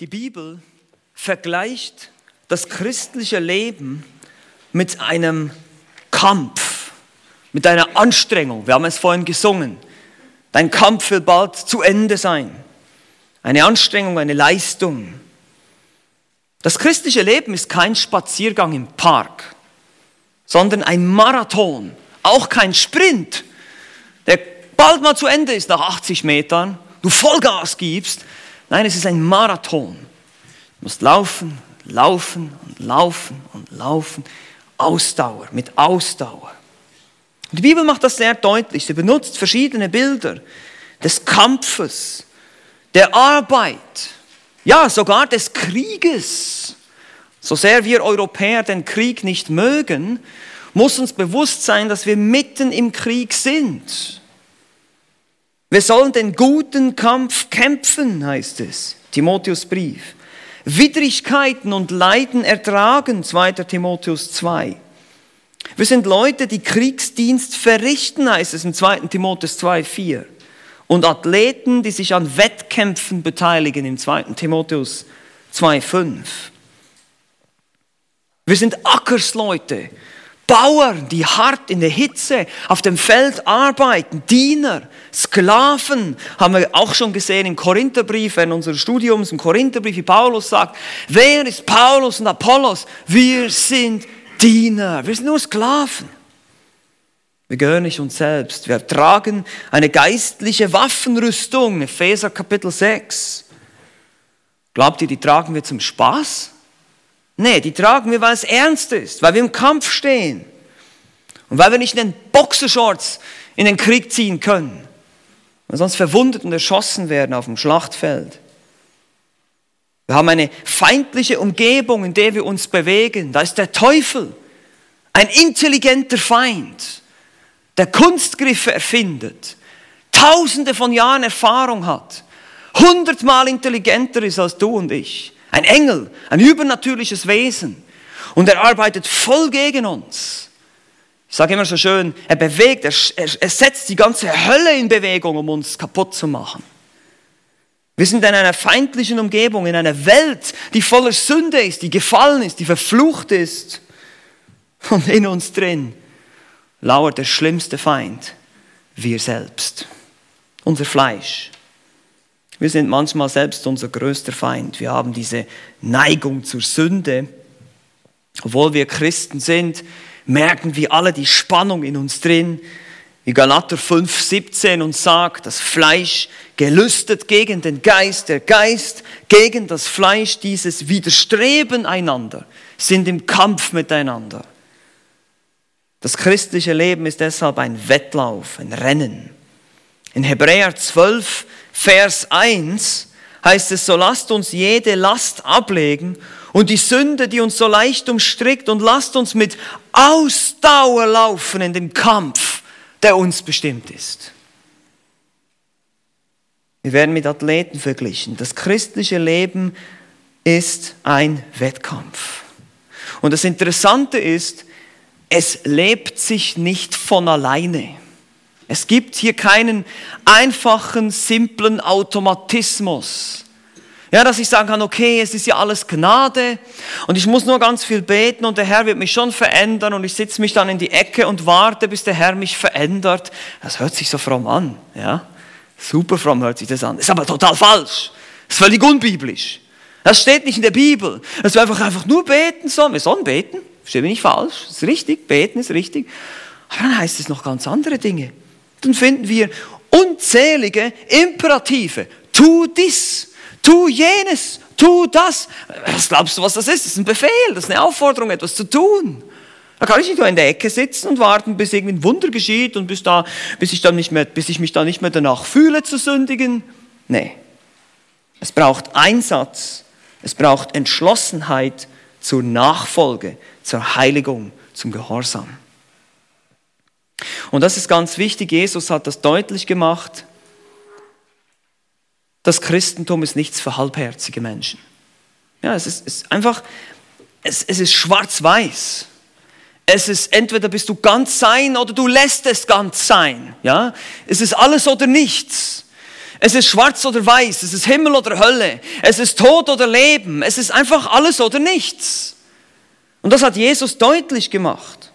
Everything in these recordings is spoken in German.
Die Bibel vergleicht das christliche Leben mit einem Kampf, mit einer Anstrengung. Wir haben es vorhin gesungen. Dein Kampf will bald zu Ende sein. Eine Anstrengung, eine Leistung. Das christliche Leben ist kein Spaziergang im Park, sondern ein Marathon, auch kein Sprint, der bald mal zu Ende ist nach 80 Metern, du Vollgas gibst. Nein, es ist ein Marathon. Du musst laufen, laufen und laufen und laufen. Ausdauer, mit Ausdauer. Die Bibel macht das sehr deutlich. Sie benutzt verschiedene Bilder des Kampfes, der Arbeit, ja sogar des Krieges. So sehr wir Europäer den Krieg nicht mögen, muss uns bewusst sein, dass wir mitten im Krieg sind. Wir sollen den guten Kampf kämpfen, heißt es, Timotheus Brief. Widrigkeiten und Leiden ertragen, 2. Timotheus 2. Wir sind Leute, die Kriegsdienst verrichten, heißt es in 2. Timotheus 2, 4. Und Athleten, die sich an Wettkämpfen beteiligen, im 2. Timotheus 2, 5. Wir sind Ackersleute, Bauern, die hart in der Hitze auf dem Feld arbeiten, Diener, Sklaven, haben wir auch schon gesehen im Korintherbrief, während unseres Studiums, im Korintherbrief, wie Paulus sagt, wer ist Paulus und Apollos? Wir sind Diener, wir sind nur Sklaven. Wir gehören nicht uns selbst. Wir tragen eine geistliche Waffenrüstung, Epheser Kapitel 6. Glaubt ihr, die tragen wir zum Spaß? Nee, die tragen wir, weil es ernst ist, weil wir im Kampf stehen und weil wir nicht in den Boxershorts in den Krieg ziehen können, weil sonst verwundet und erschossen werden auf dem Schlachtfeld. Wir haben eine feindliche Umgebung, in der wir uns bewegen. Da ist der Teufel, ein intelligenter Feind, der Kunstgriffe erfindet, tausende von Jahren Erfahrung hat, hundertmal intelligenter ist als du und ich ein Engel, ein übernatürliches Wesen. Und er arbeitet voll gegen uns. Ich sage immer so schön, er bewegt, er, er, setzt die ganze Hölle in Bewegung, um uns kaputt zu machen. Wir sind in einer feindlichen Umgebung, in einer Welt, die voller Sünde ist, die gefallen ist, die verflucht ist. Und in uns drin lauert der schlimmste Feind, wir selbst, unser Fleisch. Wir sind manchmal selbst unser größter Feind. Wir haben diese Neigung zur Sünde. Obwohl wir Christen sind, merken wir alle die Spannung in uns drin. Wie Galater 5, 17 uns sagt, das Fleisch gelüstet gegen den Geist, der Geist gegen das Fleisch, dieses widerstreben einander, sind im Kampf miteinander. Das christliche Leben ist deshalb ein Wettlauf, ein Rennen. In Hebräer 12, Vers 1 heißt es, so lasst uns jede Last ablegen und die Sünde, die uns so leicht umstrickt, und lasst uns mit Ausdauer laufen in den Kampf, der uns bestimmt ist. Wir werden mit Athleten verglichen. Das christliche Leben ist ein Wettkampf. Und das Interessante ist, es lebt sich nicht von alleine. Es gibt hier keinen einfachen, simplen Automatismus. Ja, dass ich sagen kann, okay, es ist ja alles Gnade und ich muss nur ganz viel beten und der Herr wird mich schon verändern und ich sitze mich dann in die Ecke und warte, bis der Herr mich verändert. Das hört sich so fromm an, ja. Super fromm hört sich das an. Ist aber total falsch. Ist völlig unbiblisch. Das steht nicht in der Bibel. Dass wir einfach, einfach nur beten sollen. Wir sollen beten. Verstehe mich nicht falsch. Ist richtig. Beten ist richtig. Aber dann heißt es noch ganz andere Dinge dann finden wir unzählige Imperative. Tu dies, tu jenes, tu das. Was glaubst du, was das ist? Das ist ein Befehl, das ist eine Aufforderung, etwas zu tun. Da kann ich nicht nur in der Ecke sitzen und warten, bis irgendwie ein Wunder geschieht und bis, da, bis, ich, dann nicht mehr, bis ich mich dann nicht mehr danach fühle zu sündigen. Nee. Es braucht Einsatz, es braucht Entschlossenheit zur Nachfolge, zur Heiligung, zum Gehorsam. Und das ist ganz wichtig. Jesus hat das deutlich gemacht. Das Christentum ist nichts für halbherzige Menschen. Ja, es ist, ist einfach, es, es ist schwarz-weiß. Es ist entweder bist du ganz sein oder du lässt es ganz sein. Ja, es ist alles oder nichts. Es ist schwarz oder weiß, es ist Himmel oder Hölle, es ist Tod oder Leben, es ist einfach alles oder nichts. Und das hat Jesus deutlich gemacht.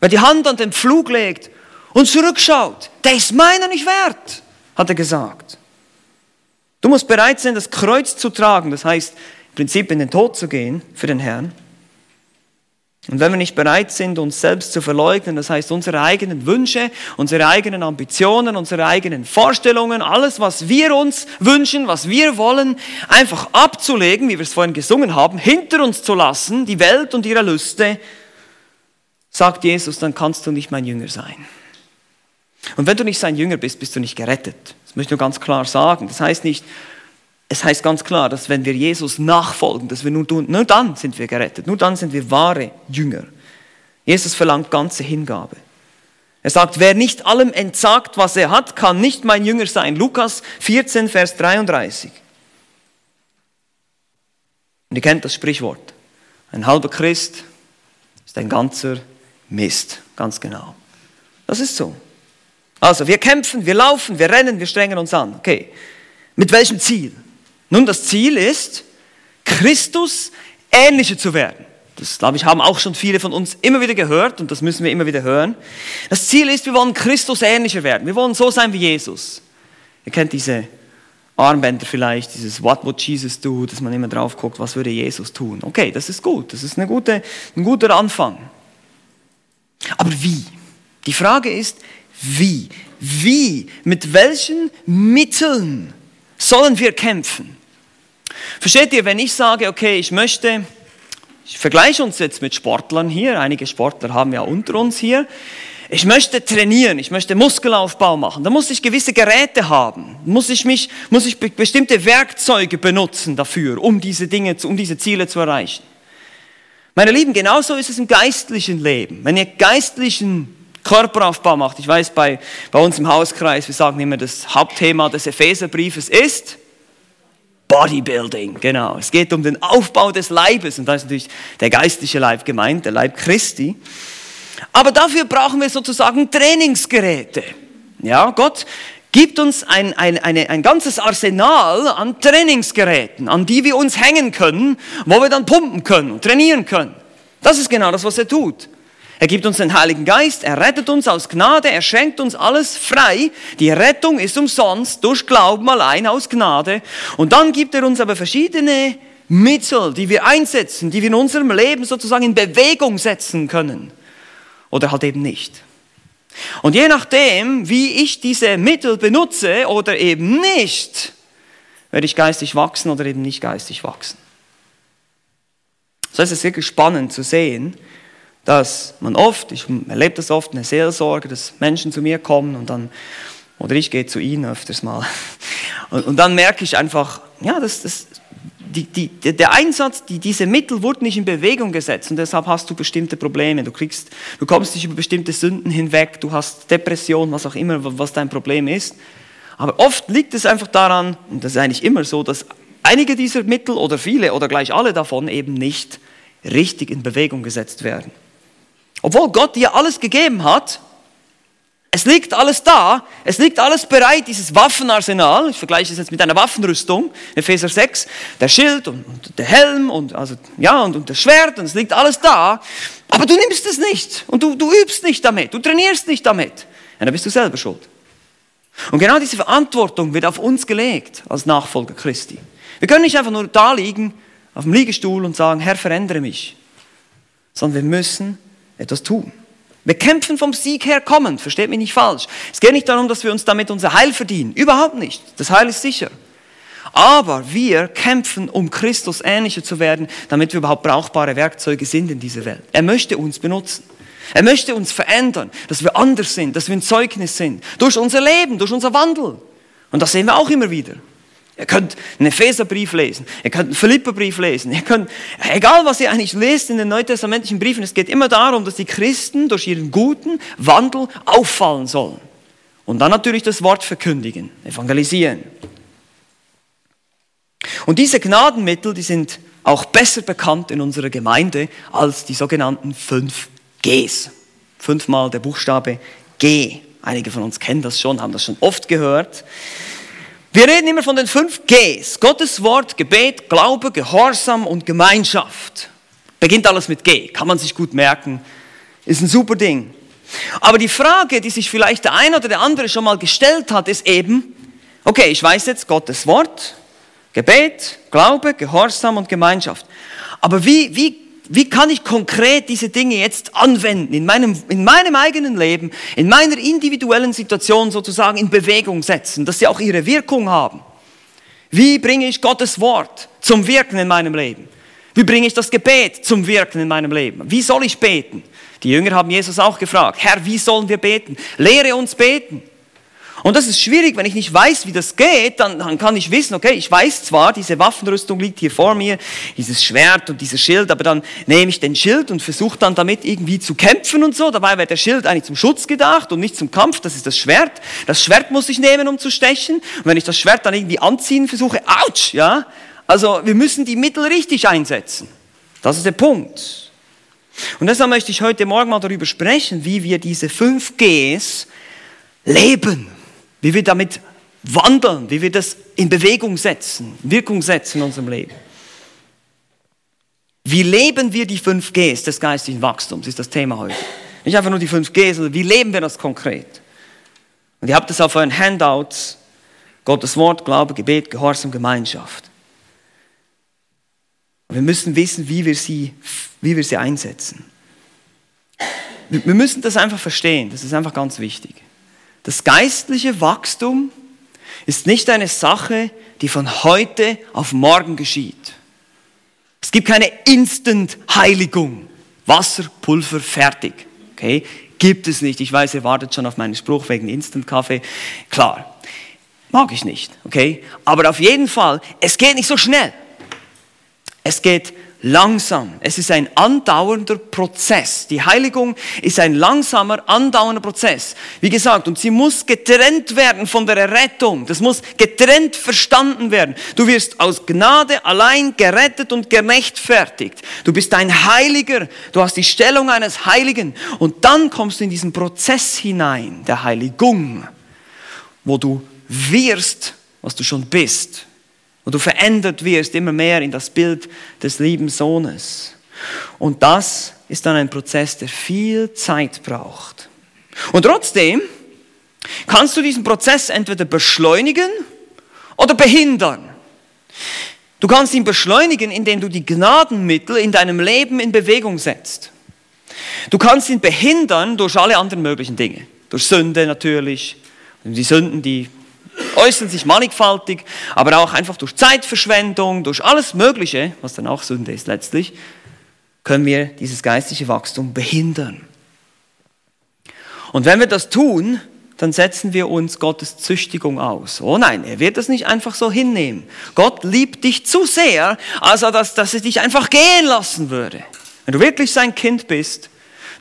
Wer die Hand an den Pflug legt und zurückschaut, der ist meiner nicht wert, hat er gesagt. Du musst bereit sein, das Kreuz zu tragen, das heißt im Prinzip in den Tod zu gehen für den Herrn. Und wenn wir nicht bereit sind, uns selbst zu verleugnen, das heißt unsere eigenen Wünsche, unsere eigenen Ambitionen, unsere eigenen Vorstellungen, alles, was wir uns wünschen, was wir wollen, einfach abzulegen, wie wir es vorhin gesungen haben, hinter uns zu lassen, die Welt und ihre Lüste, sagt Jesus, dann kannst du nicht mein Jünger sein. Und wenn du nicht sein Jünger bist, bist du nicht gerettet. Das möchte ich nur ganz klar sagen. Das heißt nicht, es heißt ganz klar, dass wenn wir Jesus nachfolgen, dass wir nur, nur dann sind wir gerettet, nur dann sind wir wahre Jünger. Jesus verlangt ganze Hingabe. Er sagt, wer nicht allem entsagt, was er hat, kann nicht mein Jünger sein. Lukas 14, Vers 33. Und ihr kennt das Sprichwort. Ein halber Christ ist ein ganzer Mist. Ganz genau. Das ist so. Also, wir kämpfen, wir laufen, wir rennen, wir strengen uns an. Okay. Mit welchem Ziel? Nun, das Ziel ist, Christus ähnlicher zu werden. Das, glaube ich, haben auch schon viele von uns immer wieder gehört und das müssen wir immer wieder hören. Das Ziel ist, wir wollen Christus ähnlicher werden. Wir wollen so sein wie Jesus. Ihr kennt diese Armbänder vielleicht, dieses What would Jesus do, dass man immer drauf guckt, was würde Jesus tun. Okay, das ist gut, das ist eine gute, ein guter Anfang. Aber wie? Die Frage ist, wie? Wie? Mit welchen Mitteln sollen wir kämpfen? Versteht ihr, wenn ich sage, okay, ich möchte, ich vergleiche uns jetzt mit Sportlern hier, einige Sportler haben ja unter uns hier, ich möchte trainieren, ich möchte Muskelaufbau machen, da muss ich gewisse Geräte haben, muss ich, mich, muss ich bestimmte Werkzeuge benutzen dafür, um diese Dinge, um diese Ziele zu erreichen. Meine Lieben, genauso ist es im geistlichen Leben. Wenn ihr geistlichen Körperaufbau macht, ich weiß, bei, bei uns im Hauskreis, wir sagen immer, das Hauptthema des Epheserbriefes ist Bodybuilding, genau. Es geht um den Aufbau des Leibes und da ist natürlich der geistliche Leib gemeint, der Leib Christi. Aber dafür brauchen wir sozusagen Trainingsgeräte. Ja, Gott gibt uns ein, ein, eine, ein ganzes Arsenal an Trainingsgeräten, an die wir uns hängen können, wo wir dann pumpen können und trainieren können. Das ist genau das, was er tut. Er gibt uns den Heiligen Geist, er rettet uns aus Gnade, er schenkt uns alles frei. Die Rettung ist umsonst, durch Glauben allein aus Gnade. Und dann gibt er uns aber verschiedene Mittel, die wir einsetzen, die wir in unserem Leben sozusagen in Bewegung setzen können. Oder halt eben nicht. Und je nachdem, wie ich diese Mittel benutze oder eben nicht, werde ich geistig wachsen oder eben nicht geistig wachsen. So ist es wirklich spannend zu sehen, dass man oft, ich erlebe das oft, eine Seelsorge, dass Menschen zu mir kommen und dann, oder ich gehe zu ihnen öfters mal, und, und dann merke ich einfach, ja, das, das, die, die, der Einsatz, die, diese Mittel wurden nicht in Bewegung gesetzt und deshalb hast du bestimmte Probleme. Du, kriegst, du kommst nicht über bestimmte Sünden hinweg, du hast Depression, was auch immer, was dein Problem ist. Aber oft liegt es einfach daran, und das ist eigentlich immer so, dass einige dieser Mittel oder viele oder gleich alle davon eben nicht richtig in Bewegung gesetzt werden. Obwohl Gott dir alles gegeben hat, es liegt alles da, es liegt alles bereit, dieses Waffenarsenal, ich vergleiche es jetzt mit einer Waffenrüstung, Epheser 6, der Schild und, und der Helm und, also, ja, und, und das Schwert und es liegt alles da, aber du nimmst es nicht. Und du, du übst nicht damit, du trainierst nicht damit, ja, dann bist du selber schuld. Und genau diese Verantwortung wird auf uns gelegt als Nachfolger Christi. Wir können nicht einfach nur da liegen auf dem Liegestuhl und sagen, Herr, verändere mich, sondern wir müssen etwas tun. Wir kämpfen vom Sieg her kommend, versteht mich nicht falsch. Es geht nicht darum, dass wir uns damit unser Heil verdienen. Überhaupt nicht. Das Heil ist sicher. Aber wir kämpfen, um Christus ähnlicher zu werden, damit wir überhaupt brauchbare Werkzeuge sind in dieser Welt. Er möchte uns benutzen. Er möchte uns verändern, dass wir anders sind, dass wir ein Zeugnis sind. Durch unser Leben, durch unser Wandel. Und das sehen wir auch immer wieder. Ihr könnt einen Epheserbrief lesen, ihr könnt einen Philipperbrief lesen, ihr könnt, egal was ihr eigentlich lest in den neutestamentlichen Briefen, es geht immer darum, dass die Christen durch ihren guten Wandel auffallen sollen. Und dann natürlich das Wort verkündigen, evangelisieren. Und diese Gnadenmittel, die sind auch besser bekannt in unserer Gemeinde als die sogenannten fünf Gs. Fünfmal der Buchstabe G. Einige von uns kennen das schon, haben das schon oft gehört. Wir reden immer von den fünf Gs. Gottes Wort, Gebet, Glaube, Gehorsam und Gemeinschaft. Beginnt alles mit G. Kann man sich gut merken. Ist ein super Ding. Aber die Frage, die sich vielleicht der eine oder der andere schon mal gestellt hat, ist eben, okay, ich weiß jetzt Gottes Wort, Gebet, Glaube, Gehorsam und Gemeinschaft. Aber wie, wie, wie kann ich konkret diese Dinge jetzt anwenden, in meinem, in meinem eigenen Leben, in meiner individuellen Situation sozusagen in Bewegung setzen, dass sie auch ihre Wirkung haben? Wie bringe ich Gottes Wort zum Wirken in meinem Leben? Wie bringe ich das Gebet zum Wirken in meinem Leben? Wie soll ich beten? Die Jünger haben Jesus auch gefragt, Herr, wie sollen wir beten? Lehre uns beten. Und das ist schwierig, wenn ich nicht weiß, wie das geht, dann, dann kann ich wissen, okay, ich weiß zwar, diese Waffenrüstung liegt hier vor mir, dieses Schwert und dieser Schild, aber dann nehme ich den Schild und versuche dann damit irgendwie zu kämpfen und so. Dabei wäre der Schild eigentlich zum Schutz gedacht und nicht zum Kampf, das ist das Schwert. Das Schwert muss ich nehmen, um zu stechen. Und wenn ich das Schwert dann irgendwie anziehen versuche, ouch, ja. Also wir müssen die Mittel richtig einsetzen. Das ist der Punkt. Und deshalb möchte ich heute Morgen mal darüber sprechen, wie wir diese fünf Gs leben, wie wir damit wandeln, wie wir das in Bewegung setzen, Wirkung setzen in unserem Leben. Wie leben wir die fünf Gs des geistigen Wachstums, ist das Thema heute. Nicht einfach nur die fünf Gs, sondern wie leben wir das konkret? Und ihr habt es auf euren Handouts, Gottes Wort, Glaube, Gebet, Gehorsam, Gemeinschaft. Wir müssen wissen, wie wir sie, wie wir sie einsetzen. Wir müssen das einfach verstehen, das ist einfach ganz wichtig. Das geistliche Wachstum ist nicht eine Sache, die von heute auf morgen geschieht. Es gibt keine Instant-Heiligung. Wasser, Pulver, fertig. Okay? Gibt es nicht. Ich weiß, ihr wartet schon auf meinen Spruch wegen Instant-Kaffee. Klar. Mag ich nicht. Okay? Aber auf jeden Fall, es geht nicht so schnell. Es geht langsam. Es ist ein andauernder Prozess. Die Heiligung ist ein langsamer, andauernder Prozess. Wie gesagt, und sie muss getrennt werden von der Errettung. Das muss getrennt verstanden werden. Du wirst aus Gnade allein gerettet und gerechtfertigt. Du bist ein Heiliger. Du hast die Stellung eines Heiligen. Und dann kommst du in diesen Prozess hinein, der Heiligung, wo du wirst, was du schon bist wo du verändert wirst immer mehr in das Bild des lieben Sohnes. Und das ist dann ein Prozess, der viel Zeit braucht. Und trotzdem kannst du diesen Prozess entweder beschleunigen oder behindern. Du kannst ihn beschleunigen, indem du die Gnadenmittel in deinem Leben in Bewegung setzt. Du kannst ihn behindern durch alle anderen möglichen Dinge. Durch Sünde natürlich. Die Sünden, die äußern sich mannigfaltig, aber auch einfach durch Zeitverschwendung, durch alles Mögliche, was dann auch Sünde ist letztlich, können wir dieses geistliche Wachstum behindern. Und wenn wir das tun, dann setzen wir uns Gottes Züchtigung aus. Oh nein, er wird das nicht einfach so hinnehmen. Gott liebt dich zu sehr, also dass, dass er dich einfach gehen lassen würde. Wenn du wirklich sein Kind bist,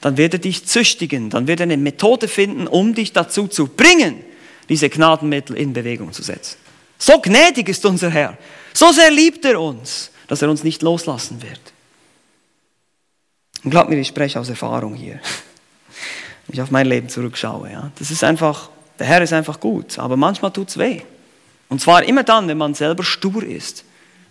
dann wird er dich züchtigen, dann wird er eine Methode finden, um dich dazu zu bringen, diese Gnadenmittel in Bewegung zu setzen. So gnädig ist unser Herr. So sehr liebt er uns, dass er uns nicht loslassen wird. Und glaubt mir, ich spreche aus Erfahrung hier. Wenn ich auf mein Leben zurückschaue. Ja. Das ist einfach, der Herr ist einfach gut, aber manchmal tut es weh. Und zwar immer dann, wenn man selber stur ist.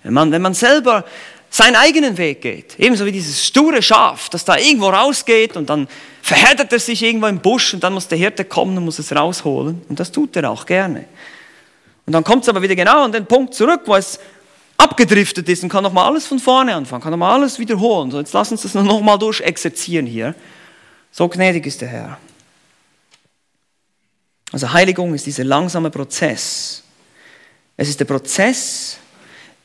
Wenn man, wenn man selber seinen eigenen Weg geht. Ebenso wie dieses sture Schaf, das da irgendwo rausgeht und dann verheddert er sich irgendwo im Busch und dann muss der Hirte kommen und muss es rausholen. Und das tut er auch gerne. Und dann kommt es aber wieder genau an den Punkt zurück, wo es abgedriftet ist und kann nochmal alles von vorne anfangen, kann nochmal alles wiederholen. So, jetzt lass uns das nochmal durchexerzieren hier. So gnädig ist der Herr. Also Heiligung ist dieser langsame Prozess. Es ist der Prozess,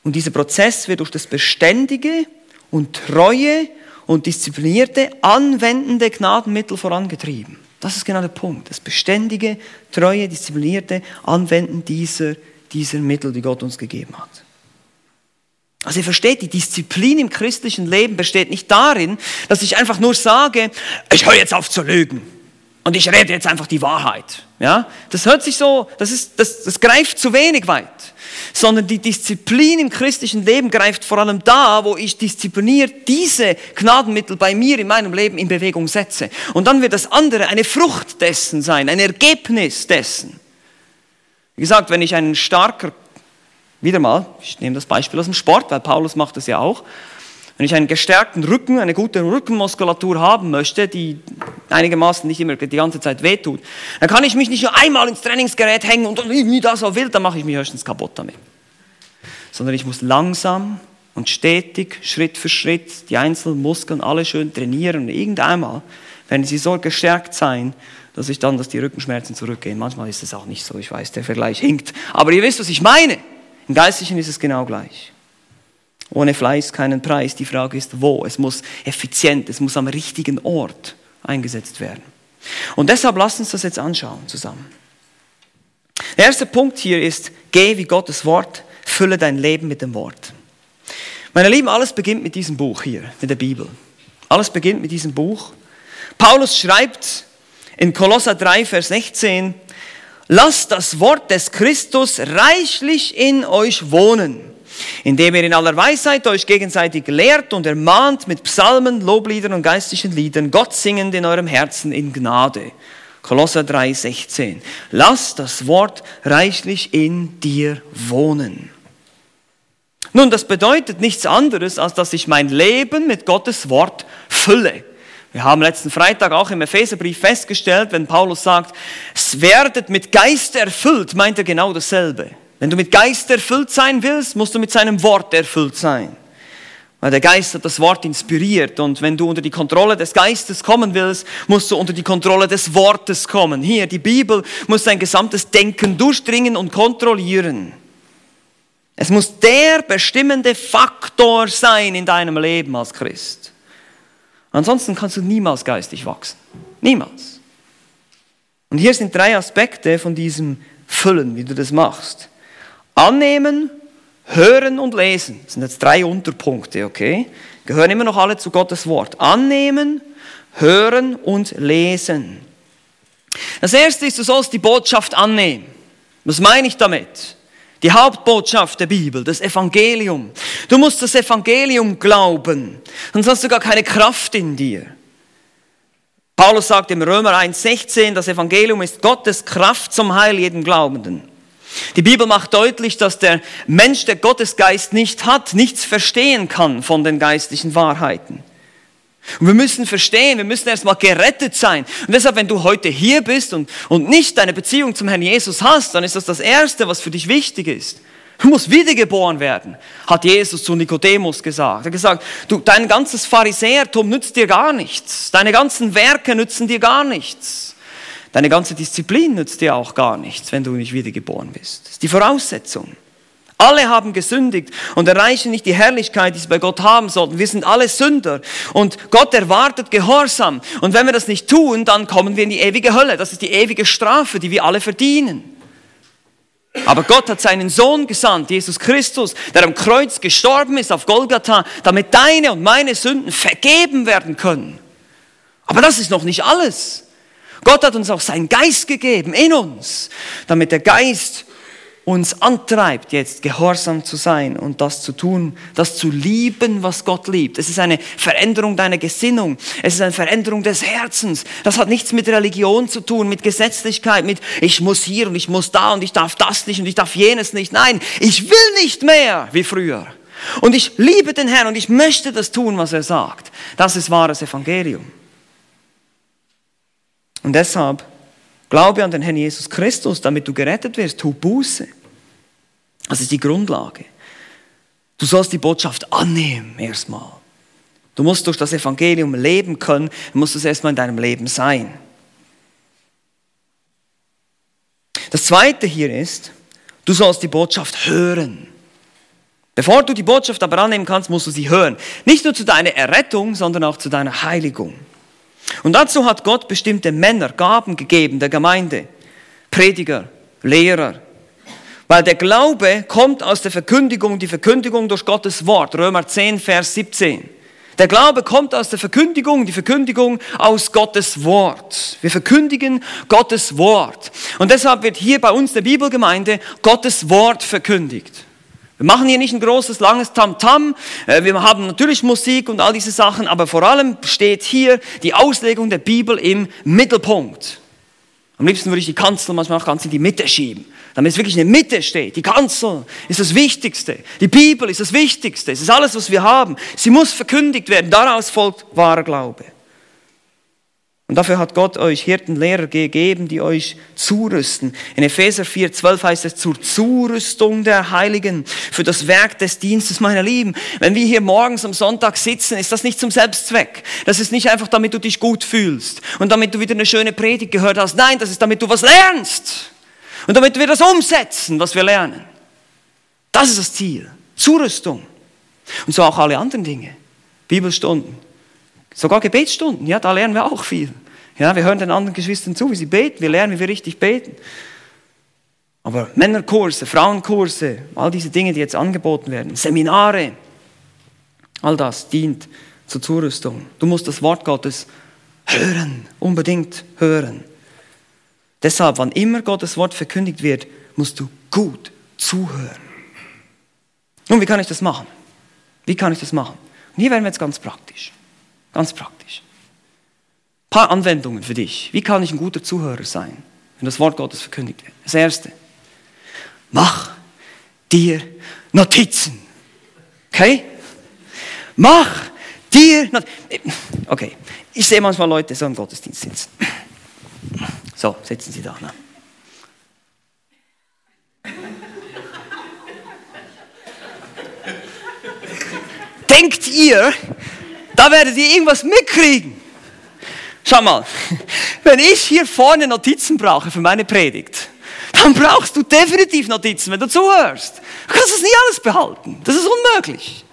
und dieser Prozess wird durch das beständige und treue und disziplinierte anwendende Gnadenmittel vorangetrieben. Das ist genau der Punkt. Das beständige, treue, disziplinierte Anwenden dieser, dieser Mittel, die Gott uns gegeben hat. Also ihr versteht, die Disziplin im christlichen Leben besteht nicht darin, dass ich einfach nur sage, ich höre jetzt auf zu lügen und ich rede jetzt einfach die Wahrheit. Ja, das hört sich so, das ist, das, das greift zu wenig weit sondern die Disziplin im christlichen Leben greift vor allem da, wo ich diszipliniert diese Gnadenmittel bei mir in meinem Leben in Bewegung setze. Und dann wird das andere eine Frucht dessen sein, ein Ergebnis dessen. Wie gesagt, wenn ich einen starker, wieder mal, ich nehme das Beispiel aus dem Sport, weil Paulus macht das ja auch, wenn ich einen gestärkten Rücken, eine gute Rückenmuskulatur haben möchte, die einigermaßen nicht immer die ganze Zeit wehtut, dann kann ich mich nicht nur einmal ins Trainingsgerät hängen und irgendwie da so wild, dann mache ich mich höchstens kaputt damit. Sondern ich muss langsam und stetig, Schritt für Schritt, die einzelnen Muskeln alle schön trainieren und irgendeinmal werden sie so gestärkt sein, dass ich dann, dass die Rückenschmerzen zurückgehen. Manchmal ist es auch nicht so, ich weiß, der Vergleich hinkt. Aber ihr wisst, was ich meine. Im Geistlichen ist es genau gleich. Ohne Fleiß keinen Preis. Die Frage ist, wo? Es muss effizient, es muss am richtigen Ort eingesetzt werden. Und deshalb lasst uns das jetzt anschauen zusammen. Der erste Punkt hier ist, geh wie Gottes Wort, fülle dein Leben mit dem Wort. Meine Lieben, alles beginnt mit diesem Buch hier, mit der Bibel. Alles beginnt mit diesem Buch. Paulus schreibt in Kolosser 3, Vers 16, lasst das Wort des Christus reichlich in euch wohnen indem ihr in aller Weisheit euch gegenseitig lehrt und ermahnt mit Psalmen, Lobliedern und geistlichen Liedern, Gott singend in eurem Herzen in Gnade. Kolosser 3, 16. Lass das Wort reichlich in dir wohnen. Nun, das bedeutet nichts anderes, als dass ich mein Leben mit Gottes Wort fülle. Wir haben letzten Freitag auch im Epheserbrief festgestellt, wenn Paulus sagt, es werdet mit Geist erfüllt, meint er genau dasselbe. Wenn du mit Geist erfüllt sein willst, musst du mit seinem Wort erfüllt sein. Weil der Geist hat das Wort inspiriert und wenn du unter die Kontrolle des Geistes kommen willst, musst du unter die Kontrolle des Wortes kommen. Hier, die Bibel muss dein gesamtes Denken durchdringen und kontrollieren. Es muss der bestimmende Faktor sein in deinem Leben als Christ. Ansonsten kannst du niemals geistig wachsen. Niemals. Und hier sind drei Aspekte von diesem Füllen, wie du das machst. Annehmen, hören und lesen. Das sind jetzt drei Unterpunkte, okay? Gehören immer noch alle zu Gottes Wort. Annehmen, hören und lesen. Das erste ist, du sollst die Botschaft annehmen. Was meine ich damit? Die Hauptbotschaft der Bibel, das Evangelium. Du musst das Evangelium glauben, sonst hast du gar keine Kraft in dir. Paulus sagt im Römer 1,16, das Evangelium ist Gottes Kraft zum Heil jedem Glaubenden. Die Bibel macht deutlich, dass der Mensch, der Gottesgeist nicht hat, nichts verstehen kann von den geistlichen Wahrheiten. Und wir müssen verstehen, wir müssen erstmal gerettet sein. Und deshalb, wenn du heute hier bist und, und nicht deine Beziehung zum Herrn Jesus hast, dann ist das das Erste, was für dich wichtig ist. Du musst wiedergeboren werden, hat Jesus zu Nikodemus gesagt. Er hat gesagt, du, dein ganzes Pharisäertum nützt dir gar nichts. Deine ganzen Werke nützen dir gar nichts. Deine ganze Disziplin nützt dir auch gar nichts, wenn du nicht wiedergeboren bist. Das ist die Voraussetzung. Alle haben gesündigt und erreichen nicht die Herrlichkeit, die sie bei Gott haben sollten. Wir sind alle Sünder und Gott erwartet Gehorsam. Und wenn wir das nicht tun, dann kommen wir in die ewige Hölle. Das ist die ewige Strafe, die wir alle verdienen. Aber Gott hat seinen Sohn gesandt, Jesus Christus, der am Kreuz gestorben ist auf Golgatha, damit deine und meine Sünden vergeben werden können. Aber das ist noch nicht alles. Gott hat uns auch seinen Geist gegeben in uns, damit der Geist uns antreibt, jetzt gehorsam zu sein und das zu tun, das zu lieben, was Gott liebt. Es ist eine Veränderung deiner Gesinnung. Es ist eine Veränderung des Herzens. Das hat nichts mit Religion zu tun, mit Gesetzlichkeit, mit ich muss hier und ich muss da und ich darf das nicht und ich darf jenes nicht. Nein, ich will nicht mehr wie früher. Und ich liebe den Herrn und ich möchte das tun, was er sagt. Das ist wahres Evangelium. Und deshalb glaube an den Herrn Jesus Christus, damit du gerettet wirst. Tu Buße. Das ist die Grundlage. Du sollst die Botschaft annehmen erstmal. Du musst durch das Evangelium leben können, du musst es erstmal in deinem Leben sein. Das zweite hier ist, du sollst die Botschaft hören. Bevor du die Botschaft aber annehmen kannst, musst du sie hören. Nicht nur zu deiner Errettung, sondern auch zu deiner Heiligung. Und dazu hat Gott bestimmte Männer, Gaben gegeben der Gemeinde, Prediger, Lehrer. Weil der Glaube kommt aus der Verkündigung, die Verkündigung durch Gottes Wort, Römer 10, Vers 17. Der Glaube kommt aus der Verkündigung, die Verkündigung aus Gottes Wort. Wir verkündigen Gottes Wort. Und deshalb wird hier bei uns der Bibelgemeinde Gottes Wort verkündigt. Wir machen hier nicht ein großes, langes Tamtam. -Tam. Äh, wir haben natürlich Musik und all diese Sachen, aber vor allem steht hier die Auslegung der Bibel im Mittelpunkt. Am liebsten würde ich die Kanzel manchmal auch ganz in die Mitte schieben, damit es wirklich in der Mitte steht. Die Kanzel ist das Wichtigste. Die Bibel ist das Wichtigste. Es ist alles, was wir haben. Sie muss verkündigt werden. Daraus folgt wahrer Glaube. Und dafür hat Gott euch Hirtenlehrer gegeben, die euch zurüsten. In Epheser 4, 12 heißt es zur Zurüstung der Heiligen für das Werk des Dienstes, meiner Lieben. Wenn wir hier morgens am Sonntag sitzen, ist das nicht zum Selbstzweck. Das ist nicht einfach, damit du dich gut fühlst und damit du wieder eine schöne Predigt gehört hast. Nein, das ist, damit du was lernst. Und damit wir das umsetzen, was wir lernen. Das ist das Ziel. Zurüstung. Und so auch alle anderen Dinge. Bibelstunden Sogar Gebetsstunden, ja, da lernen wir auch viel. Ja, wir hören den anderen Geschwistern zu, wie sie beten, wir lernen, wie wir richtig beten. Aber Männerkurse, Frauenkurse, all diese Dinge, die jetzt angeboten werden, Seminare, all das dient zur Zurüstung. Du musst das Wort Gottes hören, unbedingt hören. Deshalb, wann immer Gottes Wort verkündigt wird, musst du gut zuhören. Nun, wie kann ich das machen? Wie kann ich das machen? Und hier werden wir jetzt ganz praktisch. Ganz praktisch. Ein paar Anwendungen für dich. Wie kann ich ein guter Zuhörer sein, wenn das Wort Gottes verkündigt wird? Das erste. Mach dir Notizen. Okay? Mach dir Notizen. Okay. Ich sehe manchmal Leute so im Gottesdienst sitzen. So, sitzen sie da. Ne? Denkt ihr, da werdet ihr irgendwas mitkriegen. Schau mal, wenn ich hier vorne Notizen brauche für meine Predigt, dann brauchst du definitiv Notizen, wenn du zuhörst. Du kannst es nie alles behalten. Das ist unmöglich.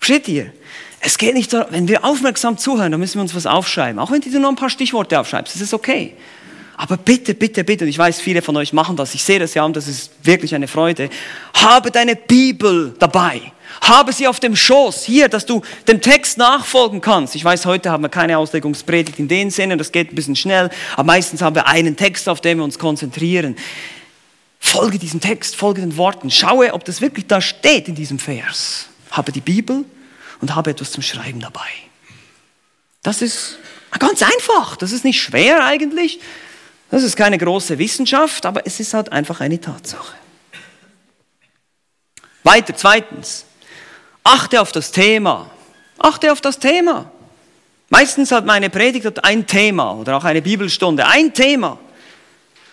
Versteht ihr? Es geht nicht darum, wenn wir aufmerksam zuhören, dann müssen wir uns was aufschreiben. Auch wenn du nur ein paar Stichworte aufschreibst, das ist okay. Aber bitte, bitte, bitte, und ich weiß, viele von euch machen das, ich sehe das ja und das ist wirklich eine Freude, habe deine Bibel dabei. Habe sie auf dem Schoß, hier, dass du dem Text nachfolgen kannst. Ich weiß, heute haben wir keine Auslegungspredigt in dem Sinne, das geht ein bisschen schnell, aber meistens haben wir einen Text, auf den wir uns konzentrieren. Folge diesem Text, folge den Worten, schaue, ob das wirklich da steht in diesem Vers. Habe die Bibel und habe etwas zum Schreiben dabei. Das ist ganz einfach, das ist nicht schwer eigentlich, das ist keine große Wissenschaft, aber es ist halt einfach eine Tatsache. Weiter, zweitens, Achte auf das Thema. Achte auf das Thema. Meistens hat meine Predigt ein Thema oder auch eine Bibelstunde, ein Thema.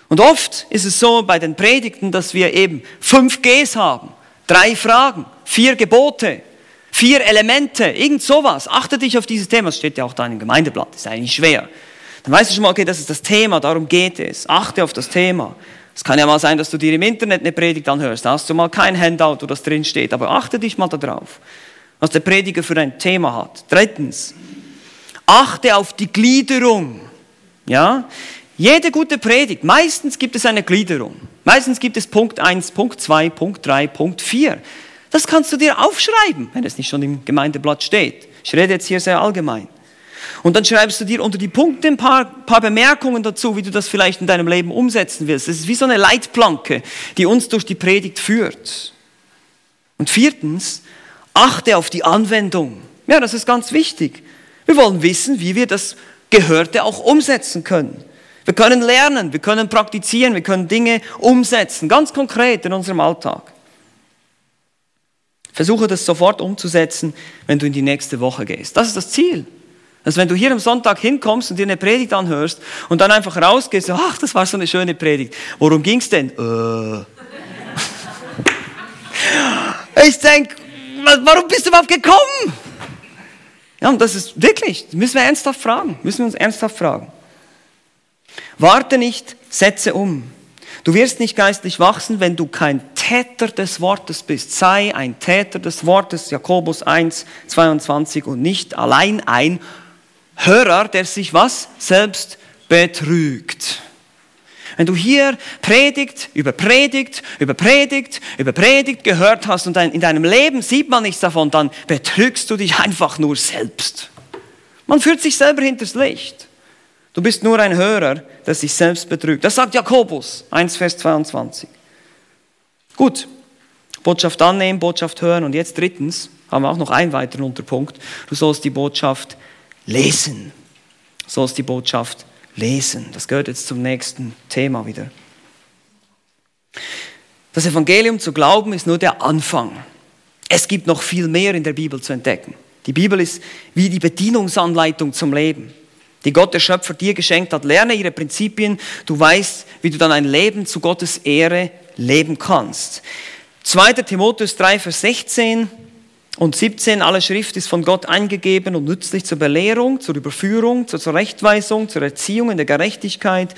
Und oft ist es so bei den Predigten, dass wir eben fünf Gs haben, drei Fragen, vier Gebote, vier Elemente, irgend sowas. Achte dich auf dieses Thema, das steht ja auch da in dem Gemeindeblatt, ist eigentlich schwer. Dann weißt du schon mal, okay, das ist das Thema, darum geht es. Achte auf das Thema. Es kann ja mal sein, dass du dir im Internet eine Predigt anhörst. Da hast du mal kein Handout, wo das drin steht. Aber achte dich mal darauf, was der Prediger für ein Thema hat. Drittens, achte auf die Gliederung. Ja? Jede gute Predigt, meistens gibt es eine Gliederung. Meistens gibt es Punkt 1, Punkt 2, Punkt 3, Punkt 4. Das kannst du dir aufschreiben, wenn es nicht schon im Gemeindeblatt steht. Ich rede jetzt hier sehr allgemein. Und dann schreibst du dir unter die Punkte ein paar, paar Bemerkungen dazu, wie du das vielleicht in deinem Leben umsetzen willst. Das ist wie so eine Leitplanke, die uns durch die Predigt führt. Und viertens, achte auf die Anwendung. Ja, das ist ganz wichtig. Wir wollen wissen, wie wir das Gehörte auch umsetzen können. Wir können lernen, wir können praktizieren, wir können Dinge umsetzen, ganz konkret in unserem Alltag. Versuche das sofort umzusetzen, wenn du in die nächste Woche gehst. Das ist das Ziel. Dass wenn du hier am Sonntag hinkommst und dir eine Predigt anhörst und dann einfach rausgehst, ach, das war so eine schöne Predigt. Worum ging es denn? Äh. ich denke, warum bist du überhaupt gekommen? Ja, und das ist wirklich, müssen wir ernsthaft fragen, müssen wir uns ernsthaft fragen. Warte nicht, setze um. Du wirst nicht geistlich wachsen, wenn du kein Täter des Wortes bist. Sei ein Täter des Wortes, Jakobus 1, 22 und nicht allein ein Hörer, der sich was? Selbst betrügt. Wenn du hier Predigt über Predigt über Predigt über Predigt gehört hast und in deinem Leben sieht man nichts davon, dann betrügst du dich einfach nur selbst. Man führt sich selber hinters Licht. Du bist nur ein Hörer, der sich selbst betrügt. Das sagt Jakobus 1, Vers 22. Gut, Botschaft annehmen, Botschaft hören und jetzt drittens haben wir auch noch einen weiteren Unterpunkt. Du sollst die Botschaft lesen. So ist die Botschaft lesen. Das gehört jetzt zum nächsten Thema wieder. Das Evangelium zu glauben ist nur der Anfang. Es gibt noch viel mehr in der Bibel zu entdecken. Die Bibel ist wie die Bedienungsanleitung zum Leben, die Gott der Schöpfer dir geschenkt hat. Lerne ihre Prinzipien, du weißt, wie du dann ein Leben zu Gottes Ehre leben kannst. 2. Timotheus 3, Vers 16 und 17, alle Schrift ist von Gott eingegeben und nützlich zur Belehrung, zur Überführung, zur Zurechtweisung, zur Erziehung in der Gerechtigkeit,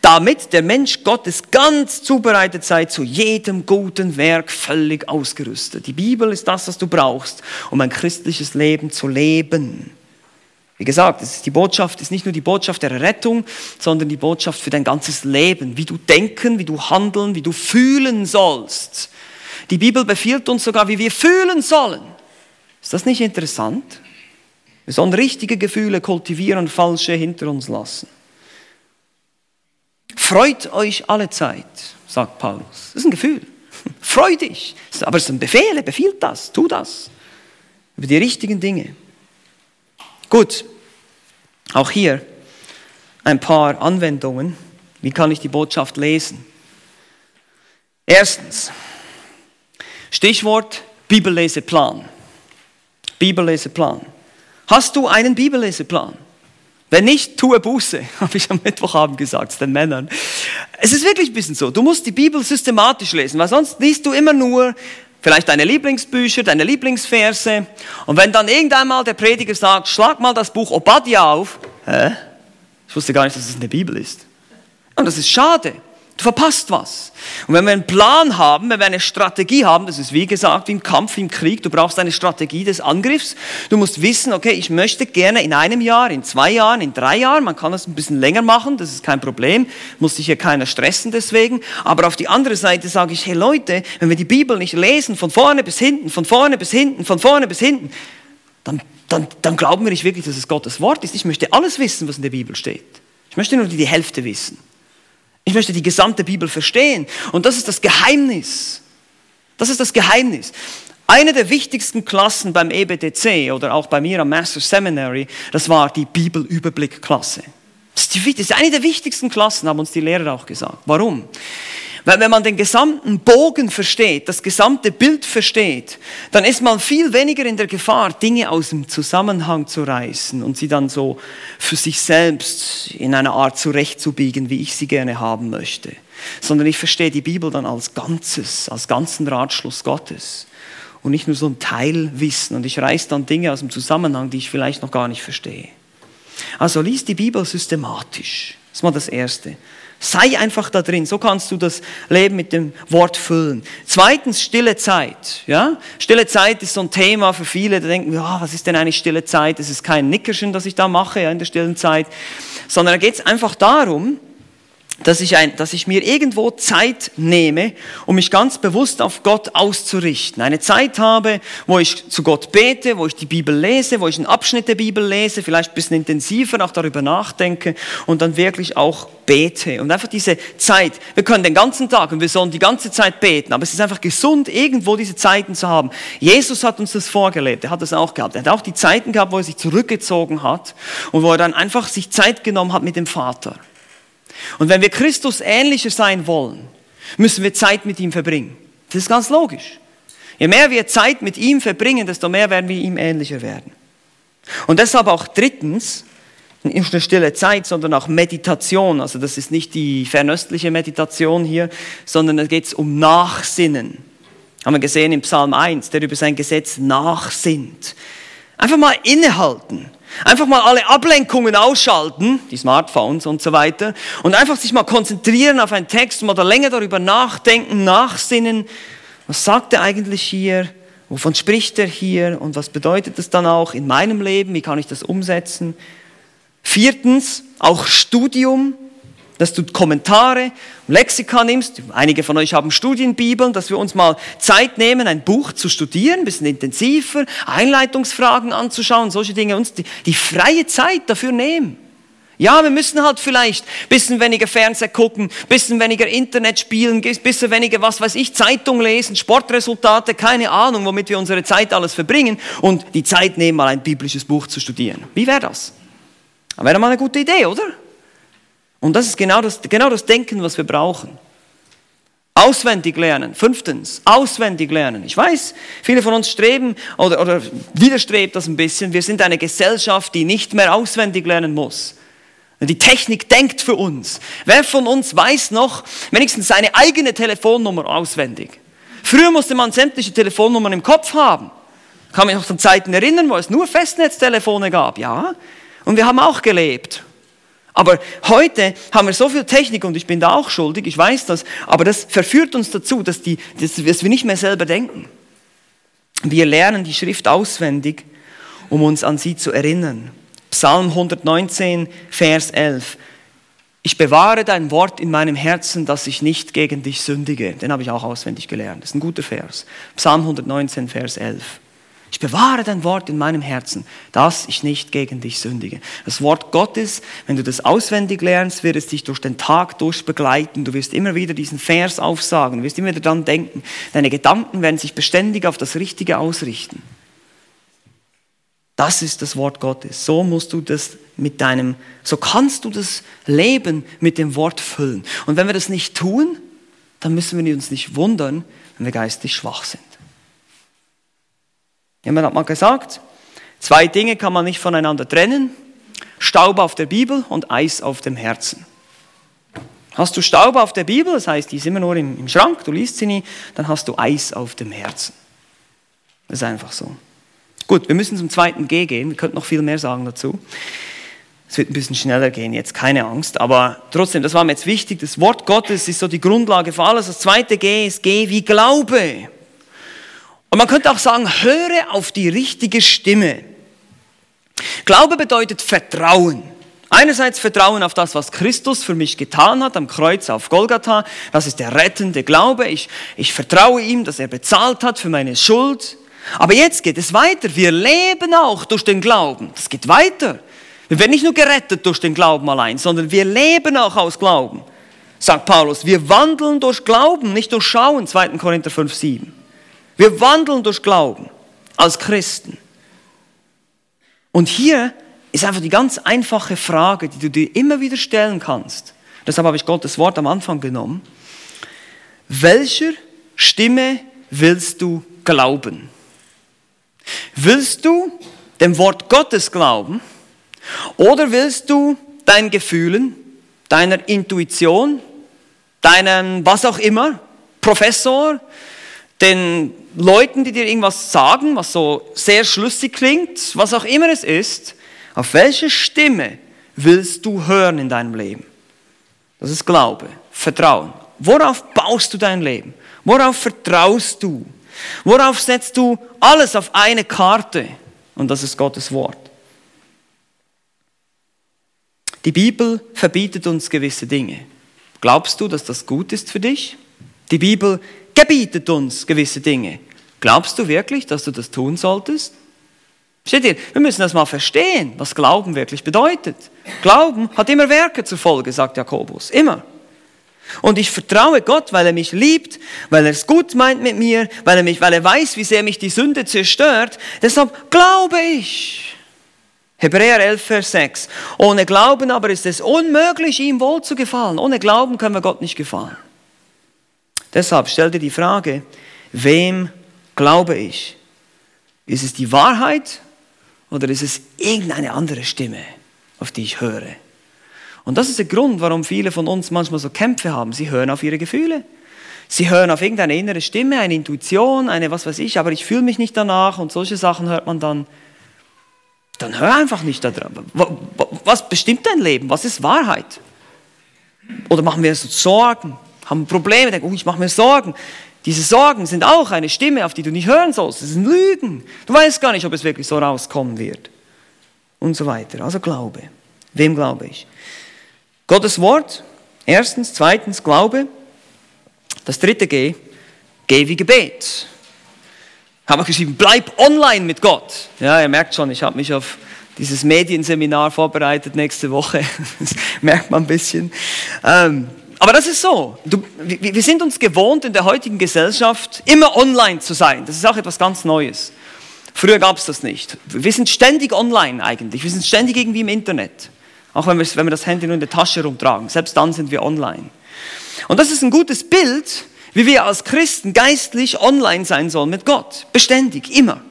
damit der Mensch Gottes ganz zubereitet sei, zu jedem guten Werk völlig ausgerüstet. Die Bibel ist das, was du brauchst, um ein christliches Leben zu leben. Wie gesagt, die Botschaft ist nicht nur die Botschaft der Rettung, sondern die Botschaft für dein ganzes Leben, wie du denken, wie du handeln, wie du fühlen sollst. Die Bibel befiehlt uns sogar, wie wir fühlen sollen. Ist das nicht interessant? Wir sollen richtige Gefühle kultivieren und falsche hinter uns lassen. Freut euch alle Zeit, sagt Paulus. Das ist ein Gefühl. Freu dich. Aber es ist ein Befehl, er befiehlt das, tu das. Über die richtigen Dinge. Gut, auch hier ein paar Anwendungen. Wie kann ich die Botschaft lesen? Erstens, Stichwort Bibelleseplan. Bibelleseplan. Hast du einen Bibelleseplan? Wenn nicht, tue Buße, habe ich am Mittwochabend gesagt, den Männern. Es ist wirklich ein bisschen so. Du musst die Bibel systematisch lesen, weil sonst liest du immer nur vielleicht deine Lieblingsbücher, deine Lieblingsverse. Und wenn dann irgendwann mal der Prediger sagt, schlag mal das Buch Obadiah auf, hä? Ich wusste gar nicht, dass es in der Bibel ist. Und das ist schade. Du verpasst was. Und wenn wir einen Plan haben, wenn wir eine Strategie haben, das ist wie gesagt im Kampf, im Krieg, du brauchst eine Strategie des Angriffs. Du musst wissen, okay, ich möchte gerne in einem Jahr, in zwei Jahren, in drei Jahren, man kann das ein bisschen länger machen, das ist kein Problem, muss sich hier keiner stressen deswegen. Aber auf die andere Seite sage ich, hey Leute, wenn wir die Bibel nicht lesen, von vorne bis hinten, von vorne bis hinten, von vorne bis hinten, dann, dann, dann glauben wir nicht wirklich, dass es Gottes Wort ist. Ich möchte alles wissen, was in der Bibel steht. Ich möchte nur die Hälfte wissen. Ich möchte die gesamte Bibel verstehen. Und das ist das Geheimnis. Das ist das Geheimnis. Eine der wichtigsten Klassen beim EBTC oder auch bei mir am Master Seminary, das war die Bibelüberblick-Klasse. Das ist eine der wichtigsten Klassen, haben uns die Lehrer auch gesagt. Warum? Weil wenn man den gesamten Bogen versteht, das gesamte Bild versteht, dann ist man viel weniger in der Gefahr, Dinge aus dem Zusammenhang zu reißen und sie dann so für sich selbst in einer Art zurechtzubiegen, wie ich sie gerne haben möchte. Sondern ich verstehe die Bibel dann als Ganzes, als ganzen Ratschluss Gottes. Und nicht nur so ein Teilwissen. Und ich reiße dann Dinge aus dem Zusammenhang, die ich vielleicht noch gar nicht verstehe. Also lies die Bibel systematisch. Das ist mal das Erste. Sei einfach da drin. So kannst du das Leben mit dem Wort füllen. Zweitens, stille Zeit. Ja? Stille Zeit ist so ein Thema für viele, die denken, ja, was ist denn eine stille Zeit? Es ist kein Nickerchen, das ich da mache ja, in der stillen Zeit, sondern da geht es einfach darum, dass ich, ein, dass ich mir irgendwo Zeit nehme, um mich ganz bewusst auf Gott auszurichten. Eine Zeit habe, wo ich zu Gott bete, wo ich die Bibel lese, wo ich einen Abschnitt der Bibel lese, vielleicht ein bisschen intensiver auch darüber nachdenke und dann wirklich auch bete. Und einfach diese Zeit, wir können den ganzen Tag und wir sollen die ganze Zeit beten, aber es ist einfach gesund, irgendwo diese Zeiten zu haben. Jesus hat uns das vorgelebt, er hat das auch gehabt. Er hat auch die Zeiten gehabt, wo er sich zurückgezogen hat und wo er dann einfach sich Zeit genommen hat mit dem Vater. Und wenn wir Christus ähnlicher sein wollen, müssen wir Zeit mit ihm verbringen. Das ist ganz logisch. Je mehr wir Zeit mit ihm verbringen, desto mehr werden wir ihm ähnlicher werden. Und deshalb auch drittens, nicht nur stille Zeit, sondern auch Meditation. Also das ist nicht die fernöstliche Meditation hier, sondern da geht es um Nachsinnen. Haben wir gesehen im Psalm 1, der über sein Gesetz nachsinnt. Einfach mal innehalten Einfach mal alle Ablenkungen ausschalten, die Smartphones und so weiter, und einfach sich mal konzentrieren auf einen Text mal da länger darüber nachdenken, nachsinnen. Was sagt er eigentlich hier? Wovon spricht er hier? Und was bedeutet das dann auch in meinem Leben? Wie kann ich das umsetzen? Viertens, auch Studium dass du Kommentare, Lexika nimmst. Einige von euch haben Studienbibeln, dass wir uns mal Zeit nehmen, ein Buch zu studieren, ein bisschen intensiver, Einleitungsfragen anzuschauen, solche Dinge, uns die, die freie Zeit dafür nehmen. Ja, wir müssen halt vielleicht bisschen weniger Fernseh gucken, bisschen weniger Internet spielen, bisschen weniger, was weiß ich, Zeitung lesen, Sportresultate, keine Ahnung, womit wir unsere Zeit alles verbringen und die Zeit nehmen, mal ein biblisches Buch zu studieren. Wie wäre das? Wäre mal eine gute Idee, oder? Und das ist genau das, genau das Denken, was wir brauchen. Auswendig lernen. Fünftens, auswendig lernen. Ich weiß, viele von uns streben oder, oder widerstrebt das ein bisschen. Wir sind eine Gesellschaft, die nicht mehr auswendig lernen muss. Die Technik denkt für uns. Wer von uns weiß noch wenigstens seine eigene Telefonnummer auswendig? Früher musste man sämtliche Telefonnummern im Kopf haben. Kann mich noch an Zeiten erinnern, wo es nur Festnetztelefone gab, ja. Und wir haben auch gelebt. Aber heute haben wir so viel Technik und ich bin da auch schuldig, ich weiß das, aber das verführt uns dazu, dass, die, dass wir nicht mehr selber denken. Wir lernen die Schrift auswendig, um uns an sie zu erinnern. Psalm 119, Vers 11. Ich bewahre dein Wort in meinem Herzen, dass ich nicht gegen dich sündige. Den habe ich auch auswendig gelernt. Das ist ein guter Vers. Psalm 119, Vers 11. Ich bewahre dein Wort in meinem Herzen, dass ich nicht gegen dich sündige. Das Wort Gottes, wenn du das auswendig lernst, wird es dich durch den Tag durch begleiten. Du wirst immer wieder diesen Vers aufsagen, du wirst immer wieder daran denken. Deine Gedanken werden sich beständig auf das Richtige ausrichten. Das ist das Wort Gottes. So musst du das mit deinem, so kannst du das Leben mit dem Wort füllen. Und wenn wir das nicht tun, dann müssen wir uns nicht wundern, wenn wir geistig schwach sind. Jemand hat mal gesagt, zwei Dinge kann man nicht voneinander trennen. Staub auf der Bibel und Eis auf dem Herzen. Hast du Staub auf der Bibel, das heißt, die ist immer nur im, im Schrank, du liest sie nie, dann hast du Eis auf dem Herzen. Das ist einfach so. Gut, wir müssen zum zweiten G gehen. Wir könnten noch viel mehr sagen dazu. Es wird ein bisschen schneller gehen jetzt, keine Angst. Aber trotzdem, das war mir jetzt wichtig. Das Wort Gottes ist so die Grundlage für alles. Das zweite G ist G wie Glaube. Und man könnte auch sagen, höre auf die richtige Stimme. Glaube bedeutet Vertrauen. Einerseits Vertrauen auf das, was Christus für mich getan hat am Kreuz auf Golgatha. Das ist der rettende Glaube. Ich, ich vertraue ihm, dass er bezahlt hat für meine Schuld. Aber jetzt geht es weiter. Wir leben auch durch den Glauben. Das geht weiter. Wir werden nicht nur gerettet durch den Glauben allein, sondern wir leben auch aus Glauben. Sagt Paulus, wir wandeln durch Glauben, nicht durch Schauen. 2. Korinther 5, 7. Wir wandeln durch Glauben als Christen. Und hier ist einfach die ganz einfache Frage, die du dir immer wieder stellen kannst. Deshalb habe ich Gottes Wort am Anfang genommen. Welcher Stimme willst du glauben? Willst du dem Wort Gottes glauben oder willst du deinen Gefühlen, deiner Intuition, deinem was auch immer, Professor, den Leuten, die dir irgendwas sagen, was so sehr schlüssig klingt, was auch immer es ist, auf welche Stimme willst du hören in deinem Leben? Das ist Glaube, Vertrauen. Worauf baust du dein Leben? Worauf vertraust du? Worauf setzt du alles auf eine Karte? Und das ist Gottes Wort. Die Bibel verbietet uns gewisse Dinge. Glaubst du, dass das gut ist für dich? Die Bibel gebietet uns gewisse Dinge. Glaubst du wirklich, dass du das tun solltest? Steht ihr, wir müssen das mal verstehen, was Glauben wirklich bedeutet. Glauben hat immer Werke zur Folge, sagt Jakobus. Immer. Und ich vertraue Gott, weil er mich liebt, weil er es gut meint mit mir, weil er, mich, weil er weiß, wie sehr mich die Sünde zerstört. Deshalb glaube ich. Hebräer 11, Vers 6. Ohne Glauben aber ist es unmöglich, ihm wohl zu gefallen. Ohne Glauben können wir Gott nicht gefallen. Deshalb stell dir die Frage, wem glaube ich? Ist es die Wahrheit oder ist es irgendeine andere Stimme, auf die ich höre? Und das ist der Grund, warum viele von uns manchmal so Kämpfe haben. Sie hören auf ihre Gefühle. Sie hören auf irgendeine innere Stimme, eine Intuition, eine was weiß ich, aber ich fühle mich nicht danach und solche Sachen hört man dann. Dann hör einfach nicht da dran. Was bestimmt dein Leben? Was ist Wahrheit? Oder machen wir uns Sorgen? Haben Probleme, denken, oh, ich mache mir Sorgen. Diese Sorgen sind auch eine Stimme, auf die du nicht hören sollst. Das sind Lügen. Du weißt gar nicht, ob es wirklich so rauskommen wird. Und so weiter. Also Glaube. Wem glaube ich? Gottes Wort. Erstens. Zweitens Glaube. Das dritte G. Geh wie Gebet. Habe geschrieben, bleib online mit Gott. Ja, ihr merkt schon, ich habe mich auf dieses Medienseminar vorbereitet nächste Woche. Das merkt man ein bisschen. Ähm, aber das ist so. Du, wir sind uns gewohnt in der heutigen Gesellschaft immer online zu sein. Das ist auch etwas ganz Neues. Früher gab es das nicht. Wir sind ständig online eigentlich. Wir sind ständig irgendwie im Internet. Auch wenn wenn wir das Handy nur in der Tasche rumtragen. Selbst dann sind wir online. Und das ist ein gutes Bild, wie wir als Christen geistlich online sein sollen mit Gott. Beständig, immer.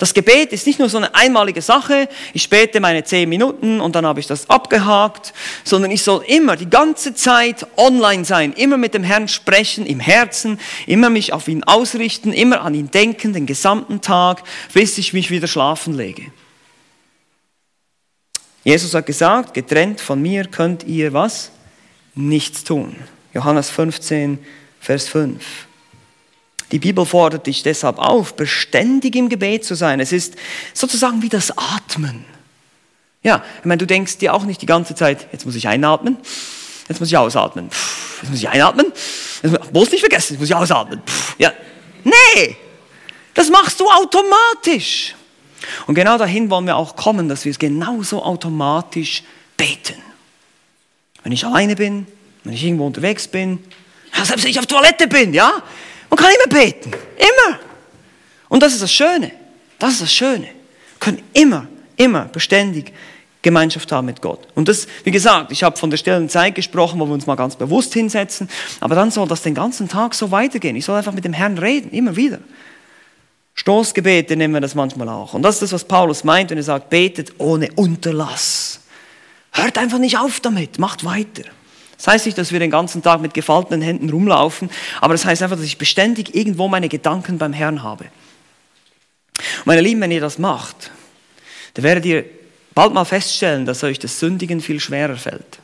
Das Gebet ist nicht nur so eine einmalige Sache, ich bete meine zehn Minuten und dann habe ich das abgehakt, sondern ich soll immer die ganze Zeit online sein, immer mit dem Herrn sprechen, im Herzen, immer mich auf ihn ausrichten, immer an ihn denken, den gesamten Tag, bis ich mich wieder schlafen lege. Jesus hat gesagt, getrennt von mir könnt ihr was? Nichts tun. Johannes 15, Vers 5. Die Bibel fordert dich deshalb auf, beständig im Gebet zu sein. Es ist sozusagen wie das Atmen. Ja, ich meine, du denkst dir auch nicht die ganze Zeit, jetzt muss ich einatmen, jetzt muss ich ausatmen, jetzt muss ich einatmen, jetzt muss nicht vergessen, jetzt muss ich ausatmen. Ja, nee, das machst du automatisch. Und genau dahin wollen wir auch kommen, dass wir es genauso automatisch beten. Wenn ich alleine bin, wenn ich irgendwo unterwegs bin, selbst wenn ich auf Toilette bin, ja, man kann immer beten. Immer. Und das ist das Schöne. Das ist das Schöne. Wir können immer, immer beständig Gemeinschaft haben mit Gott. Und das, wie gesagt, ich habe von der stillen Zeit gesprochen, wo wir uns mal ganz bewusst hinsetzen, aber dann soll das den ganzen Tag so weitergehen. Ich soll einfach mit dem Herrn reden, immer wieder. Stoßgebete nennen wir das manchmal auch. Und das ist das, was Paulus meint, wenn er sagt, betet ohne Unterlass. Hört einfach nicht auf damit, macht weiter. Das heißt nicht, dass wir den ganzen Tag mit gefalteten Händen rumlaufen, aber das heißt einfach, dass ich beständig irgendwo meine Gedanken beim Herrn habe. Und meine Lieben, wenn ihr das macht, dann werdet ihr bald mal feststellen, dass euch das Sündigen viel schwerer fällt.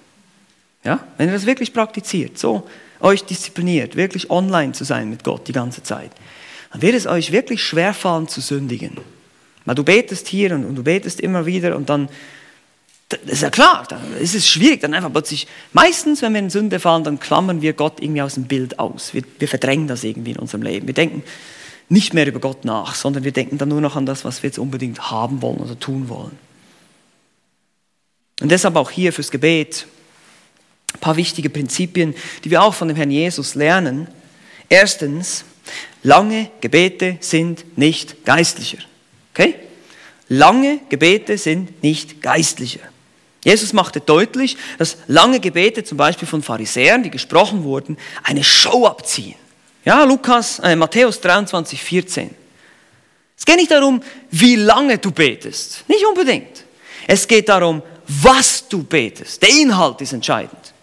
Ja? Wenn ihr das wirklich praktiziert, so euch diszipliniert, wirklich online zu sein mit Gott die ganze Zeit, dann wird es euch wirklich schwerfallen zu sündigen. Weil du betest hier und, und du betest immer wieder und dann das ist ja klar, dann ist es schwierig, dann einfach plötzlich, meistens, wenn wir in Sünde fallen, dann klammern wir Gott irgendwie aus dem Bild aus. Wir, wir verdrängen das irgendwie in unserem Leben. Wir denken nicht mehr über Gott nach, sondern wir denken dann nur noch an das, was wir jetzt unbedingt haben wollen oder tun wollen. Und deshalb auch hier fürs Gebet ein paar wichtige Prinzipien, die wir auch von dem Herrn Jesus lernen. Erstens, lange Gebete sind nicht geistlicher. Okay? Lange Gebete sind nicht geistlicher. Jesus machte deutlich, dass lange Gebete, zum Beispiel von Pharisäern, die gesprochen wurden, eine Show abziehen. Ja, Lukas, äh, Matthäus 23, 14. Es geht nicht darum, wie lange du betest. Nicht unbedingt. Es geht darum, was du betest. Der Inhalt ist entscheidend.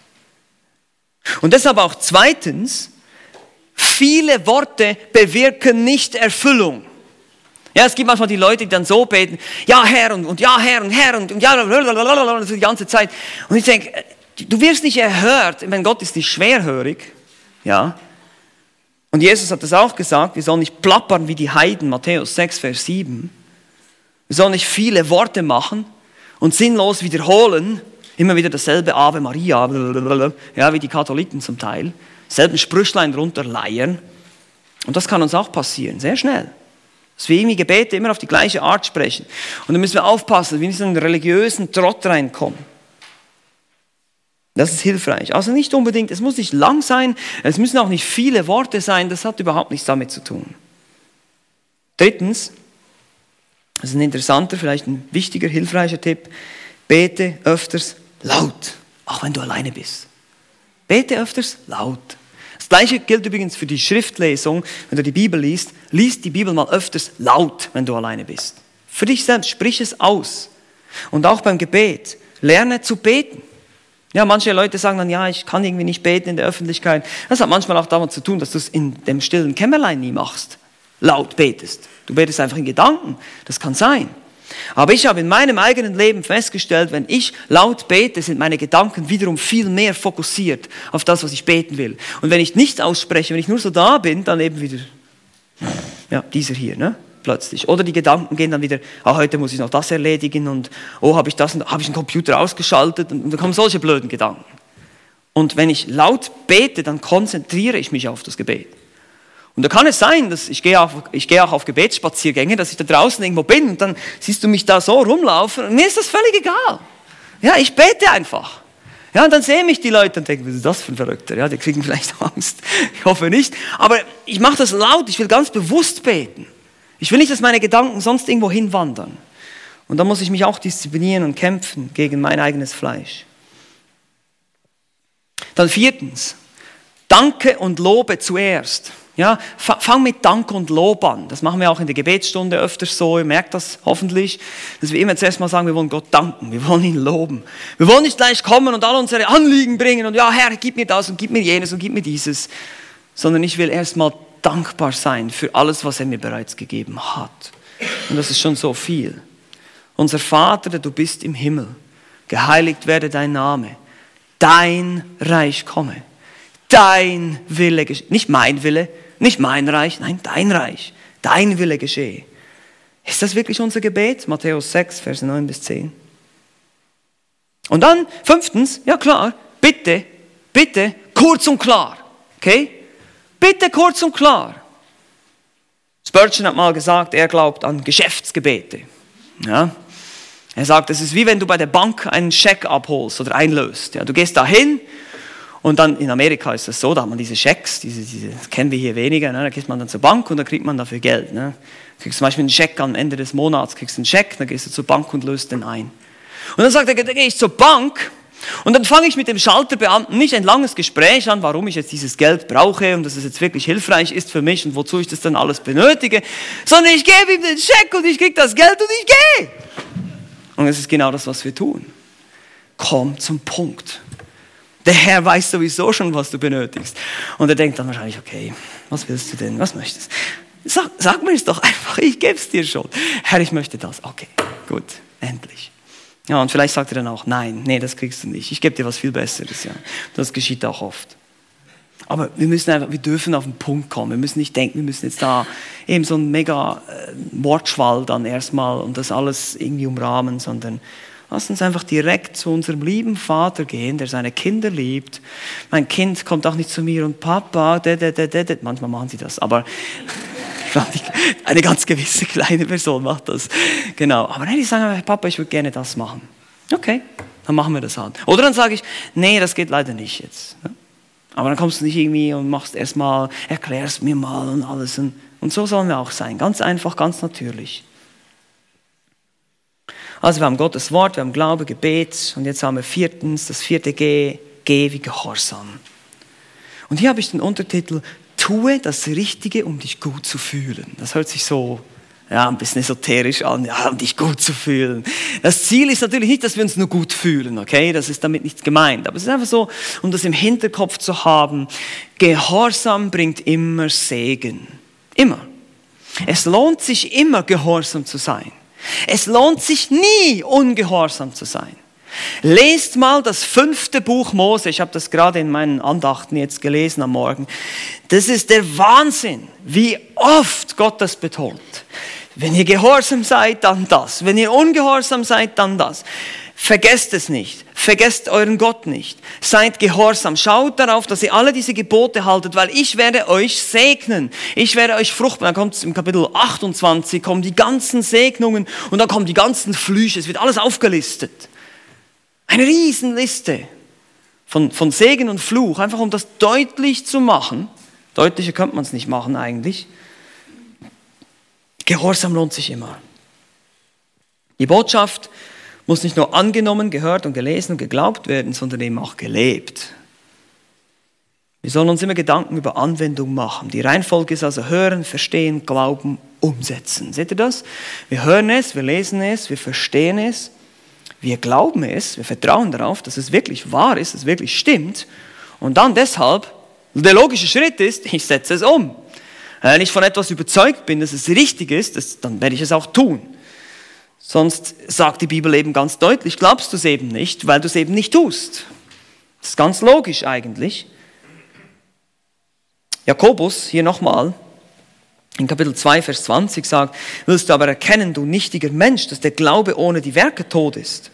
Und deshalb auch zweitens, viele Worte bewirken nicht Erfüllung. Ja, es gibt manchmal die Leute, die dann so beten, ja Herr und, und ja Herr und Herr und, und ja, und die ganze Zeit. Und ich denke, du wirst nicht erhört, wenn Gott ist nicht schwerhörig, ja. Und Jesus hat das auch gesagt, wir sollen nicht plappern wie die Heiden, Matthäus 6, Vers 7. Wir sollen nicht viele Worte machen und sinnlos wiederholen, immer wieder dasselbe Ave Maria, ja, wie die Katholiken zum Teil, selben Sprüchlein drunter leiern. Und das kann uns auch passieren, sehr schnell. Dass wir irgendwie Gebete immer auf die gleiche Art sprechen. Und dann müssen wir aufpassen, dass wir nicht in einen religiösen Trott reinkommen. Das ist hilfreich. Also nicht unbedingt, es muss nicht lang sein, es müssen auch nicht viele Worte sein, das hat überhaupt nichts damit zu tun. Drittens, das ist ein interessanter, vielleicht ein wichtiger, hilfreicher Tipp, bete öfters laut, auch wenn du alleine bist. Bete öfters laut. Das gleiche gilt übrigens für die Schriftlesung. Wenn du die Bibel liest, liest die Bibel mal öfters laut, wenn du alleine bist. Für dich selbst, sprich es aus. Und auch beim Gebet, lerne zu beten. Ja, manche Leute sagen dann, ja, ich kann irgendwie nicht beten in der Öffentlichkeit. Das hat manchmal auch damit zu tun, dass du es in dem stillen Kämmerlein nie machst. Laut betest. Du betest einfach in Gedanken. Das kann sein. Aber ich habe in meinem eigenen Leben festgestellt, wenn ich laut bete, sind meine Gedanken wiederum viel mehr fokussiert auf das, was ich beten will. Und wenn ich nicht ausspreche, wenn ich nur so da bin, dann eben wieder, ja, dieser hier, ne? plötzlich. Oder die Gedanken gehen dann wieder, ah, heute muss ich noch das erledigen und oh, habe ich das, habe ich einen Computer ausgeschaltet und dann kommen solche blöden Gedanken. Und wenn ich laut bete, dann konzentriere ich mich auf das Gebet. Und da kann es sein, dass ich gehe, auf, ich gehe auch auf Gebetsspaziergänge, dass ich da draußen irgendwo bin und dann siehst du mich da so rumlaufen und mir ist das völlig egal. Ja, ich bete einfach. Ja, und dann sehen mich die Leute und denken, was ist das für ein Verrückter? Ja, die kriegen vielleicht Angst. Ich hoffe nicht. Aber ich mache das laut. Ich will ganz bewusst beten. Ich will nicht, dass meine Gedanken sonst irgendwo hinwandern. Und da muss ich mich auch disziplinieren und kämpfen gegen mein eigenes Fleisch. Dann viertens, danke und lobe zuerst. Ja, fang mit Dank und Lob an. Das machen wir auch in der Gebetsstunde öfters so. Ihr merkt das hoffentlich, dass wir immer zuerst mal sagen, wir wollen Gott danken, wir wollen ihn loben. Wir wollen nicht gleich kommen und all unsere Anliegen bringen und ja, Herr, gib mir das und gib mir jenes und gib mir dieses, sondern ich will erst mal dankbar sein für alles, was er mir bereits gegeben hat. Und das ist schon so viel. Unser Vater, der du bist im Himmel, geheiligt werde dein Name, dein Reich komme, dein Wille nicht mein Wille, nicht mein Reich, nein, dein Reich, dein Wille geschehe. Ist das wirklich unser Gebet? Matthäus 6, Verse 9 bis 10. Und dann, fünftens, ja klar, bitte, bitte, kurz und klar. Okay? Bitte kurz und klar. Spurgeon hat mal gesagt, er glaubt an Geschäftsgebete. Ja? Er sagt, es ist wie wenn du bei der Bank einen Scheck abholst oder einlöst. Ja, du gehst da hin und dann in Amerika ist das so, da hat man diese Schecks, diese, diese das kennen wir hier weniger, ne? da geht man dann zur Bank und da kriegt man dafür Geld. Ne? Kriegst zum Beispiel einen Scheck am Ende des Monats, kriegst einen Scheck, dann gehst du zur Bank und löst den ein. Und dann sagt er, dann gehe ich zur Bank und dann fange ich mit dem Schalterbeamten nicht ein langes Gespräch an, warum ich jetzt dieses Geld brauche und dass es jetzt wirklich hilfreich ist für mich und wozu ich das dann alles benötige, sondern ich gebe ihm den Scheck und ich kriege das Geld und ich gehe. Und es ist genau das, was wir tun. Komm zum Punkt. Der Herr weiß sowieso schon, was du benötigst. Und er denkt dann wahrscheinlich, okay, was willst du denn? Was möchtest? Sag, sag mir es doch einfach, ich gebe es dir schon. Herr, ich möchte das. Okay, gut, endlich. Ja, und vielleicht sagt er dann auch, nein, nee, das kriegst du nicht. Ich gebe dir was viel Besseres. Ja. Das geschieht auch oft. Aber wir müssen einfach, wir dürfen auf den Punkt kommen. Wir müssen nicht denken, wir müssen jetzt da eben so ein mega äh, Wortschwall dann erstmal und das alles irgendwie umrahmen, sondern Lass uns einfach direkt zu unserem lieben Vater gehen, der seine Kinder liebt. Mein Kind kommt auch nicht zu mir und Papa, manchmal machen sie das, aber eine ganz gewisse kleine Person macht das. Genau. Aber nein, die sagen, Papa, ich würde gerne das machen. Okay, dann machen wir das halt. Oder dann sage ich, nee, das geht leider nicht jetzt. Aber dann kommst du nicht irgendwie und machst erstmal, erklärst mir mal und alles. Und so sollen wir auch sein. Ganz einfach, ganz natürlich. Also wir haben Gottes Wort, wir haben Glaube, Gebet und jetzt haben wir viertens, das vierte G, G wie Gehorsam. Und hier habe ich den Untertitel, tue das Richtige, um dich gut zu fühlen. Das hört sich so ja, ein bisschen esoterisch an, ja, um dich gut zu fühlen. Das Ziel ist natürlich nicht, dass wir uns nur gut fühlen, okay? Das ist damit nicht gemeint. Aber es ist einfach so, um das im Hinterkopf zu haben, Gehorsam bringt immer Segen. Immer. Es lohnt sich immer, gehorsam zu sein. Es lohnt sich nie, ungehorsam zu sein. Lest mal das fünfte Buch Mose. Ich habe das gerade in meinen Andachten jetzt gelesen am Morgen. Das ist der Wahnsinn, wie oft Gott das betont. Wenn ihr gehorsam seid, dann das. Wenn ihr ungehorsam seid, dann das. Vergesst es nicht. Vergesst euren Gott nicht. Seid gehorsam. Schaut darauf, dass ihr alle diese Gebote haltet, weil ich werde euch segnen. Ich werde euch fruchtbar. Dann kommt es im Kapitel 28, kommen die ganzen Segnungen und dann kommen die ganzen Flüche. Es wird alles aufgelistet. Eine Riesenliste von, von Segen und Fluch, einfach um das deutlich zu machen. Deutlicher könnte man es nicht machen eigentlich. Gehorsam lohnt sich immer. Die Botschaft muss nicht nur angenommen, gehört und gelesen und geglaubt werden, sondern eben auch gelebt. Wir sollen uns immer Gedanken über Anwendung machen. Die Reihenfolge ist also hören, verstehen, glauben, umsetzen. Seht ihr das? Wir hören es, wir lesen es, wir verstehen es, wir glauben es, wir vertrauen darauf, dass es wirklich wahr ist, dass es wirklich stimmt. Und dann deshalb, der logische Schritt ist, ich setze es um. Wenn ich von etwas überzeugt bin, dass es richtig ist, dann werde ich es auch tun. Sonst sagt die Bibel eben ganz deutlich, glaubst du es eben nicht, weil du es eben nicht tust. Das ist ganz logisch eigentlich. Jakobus, hier nochmal, in Kapitel 2, Vers 20 sagt, willst du aber erkennen, du nichtiger Mensch, dass der Glaube ohne die Werke tot ist.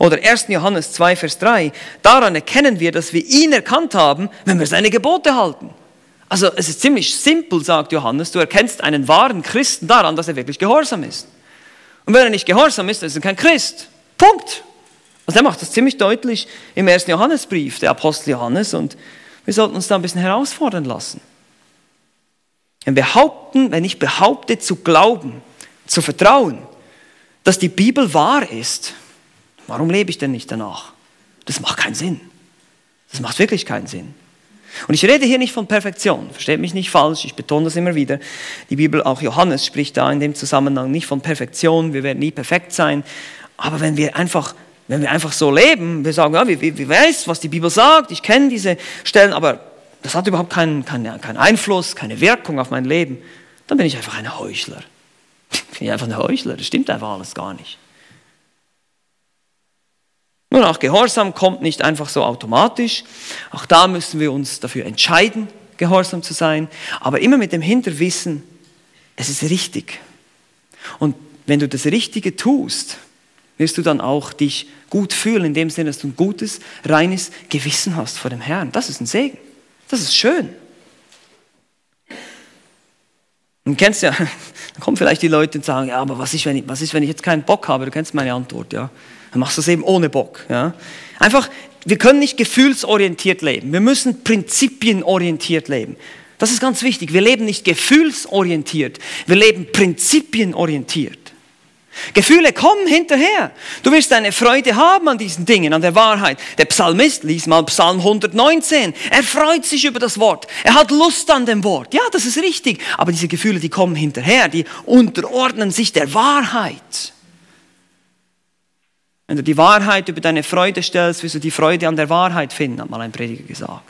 Oder 1. Johannes 2, Vers 3, daran erkennen wir, dass wir ihn erkannt haben, wenn wir seine Gebote halten. Also es ist ziemlich simpel, sagt Johannes, du erkennst einen wahren Christen daran, dass er wirklich gehorsam ist. Und wenn er nicht gehorsam ist, dann ist er kein Christ. Punkt. Also er macht das ziemlich deutlich im ersten Johannesbrief, der Apostel Johannes, und wir sollten uns da ein bisschen herausfordern lassen. Wenn, behaupten, wenn ich behaupte zu glauben, zu vertrauen, dass die Bibel wahr ist, warum lebe ich denn nicht danach? Das macht keinen Sinn. Das macht wirklich keinen Sinn. Und ich rede hier nicht von Perfektion, versteht mich nicht falsch, ich betone das immer wieder. Die Bibel, auch Johannes spricht da in dem Zusammenhang nicht von Perfektion, wir werden nie perfekt sein, aber wenn wir einfach, wenn wir einfach so leben, wir sagen, ja, wir, wir weiß, was die Bibel sagt, ich kenne diese Stellen, aber das hat überhaupt keinen, keinen, keinen Einfluss, keine Wirkung auf mein Leben, dann bin ich einfach ein Heuchler. Ich bin einfach ein Heuchler, das stimmt einfach alles gar nicht. Nun, auch Gehorsam kommt nicht einfach so automatisch. Auch da müssen wir uns dafür entscheiden, gehorsam zu sein, aber immer mit dem Hinterwissen, es ist richtig. Und wenn du das Richtige tust, wirst du dann auch dich gut fühlen, in dem Sinne, dass du ein gutes, reines Gewissen hast vor dem Herrn. Das ist ein Segen. Das ist schön. Und kennst ja, dann kommen vielleicht die Leute und sagen, ja, aber was ist, wenn ich, was ist, wenn ich jetzt keinen Bock habe? Du kennst meine Antwort, ja. Dann machst du es eben ohne Bock. Ja? Einfach, wir können nicht gefühlsorientiert leben. Wir müssen prinzipienorientiert leben. Das ist ganz wichtig. Wir leben nicht gefühlsorientiert. Wir leben prinzipienorientiert. Gefühle kommen hinterher. Du wirst eine Freude haben an diesen Dingen, an der Wahrheit. Der Psalmist liest mal Psalm 119. Er freut sich über das Wort. Er hat Lust an dem Wort. Ja, das ist richtig. Aber diese Gefühle, die kommen hinterher. Die unterordnen sich der Wahrheit. Wenn du die Wahrheit über deine Freude stellst, wirst du die Freude an der Wahrheit finden, hat mal ein Prediger gesagt.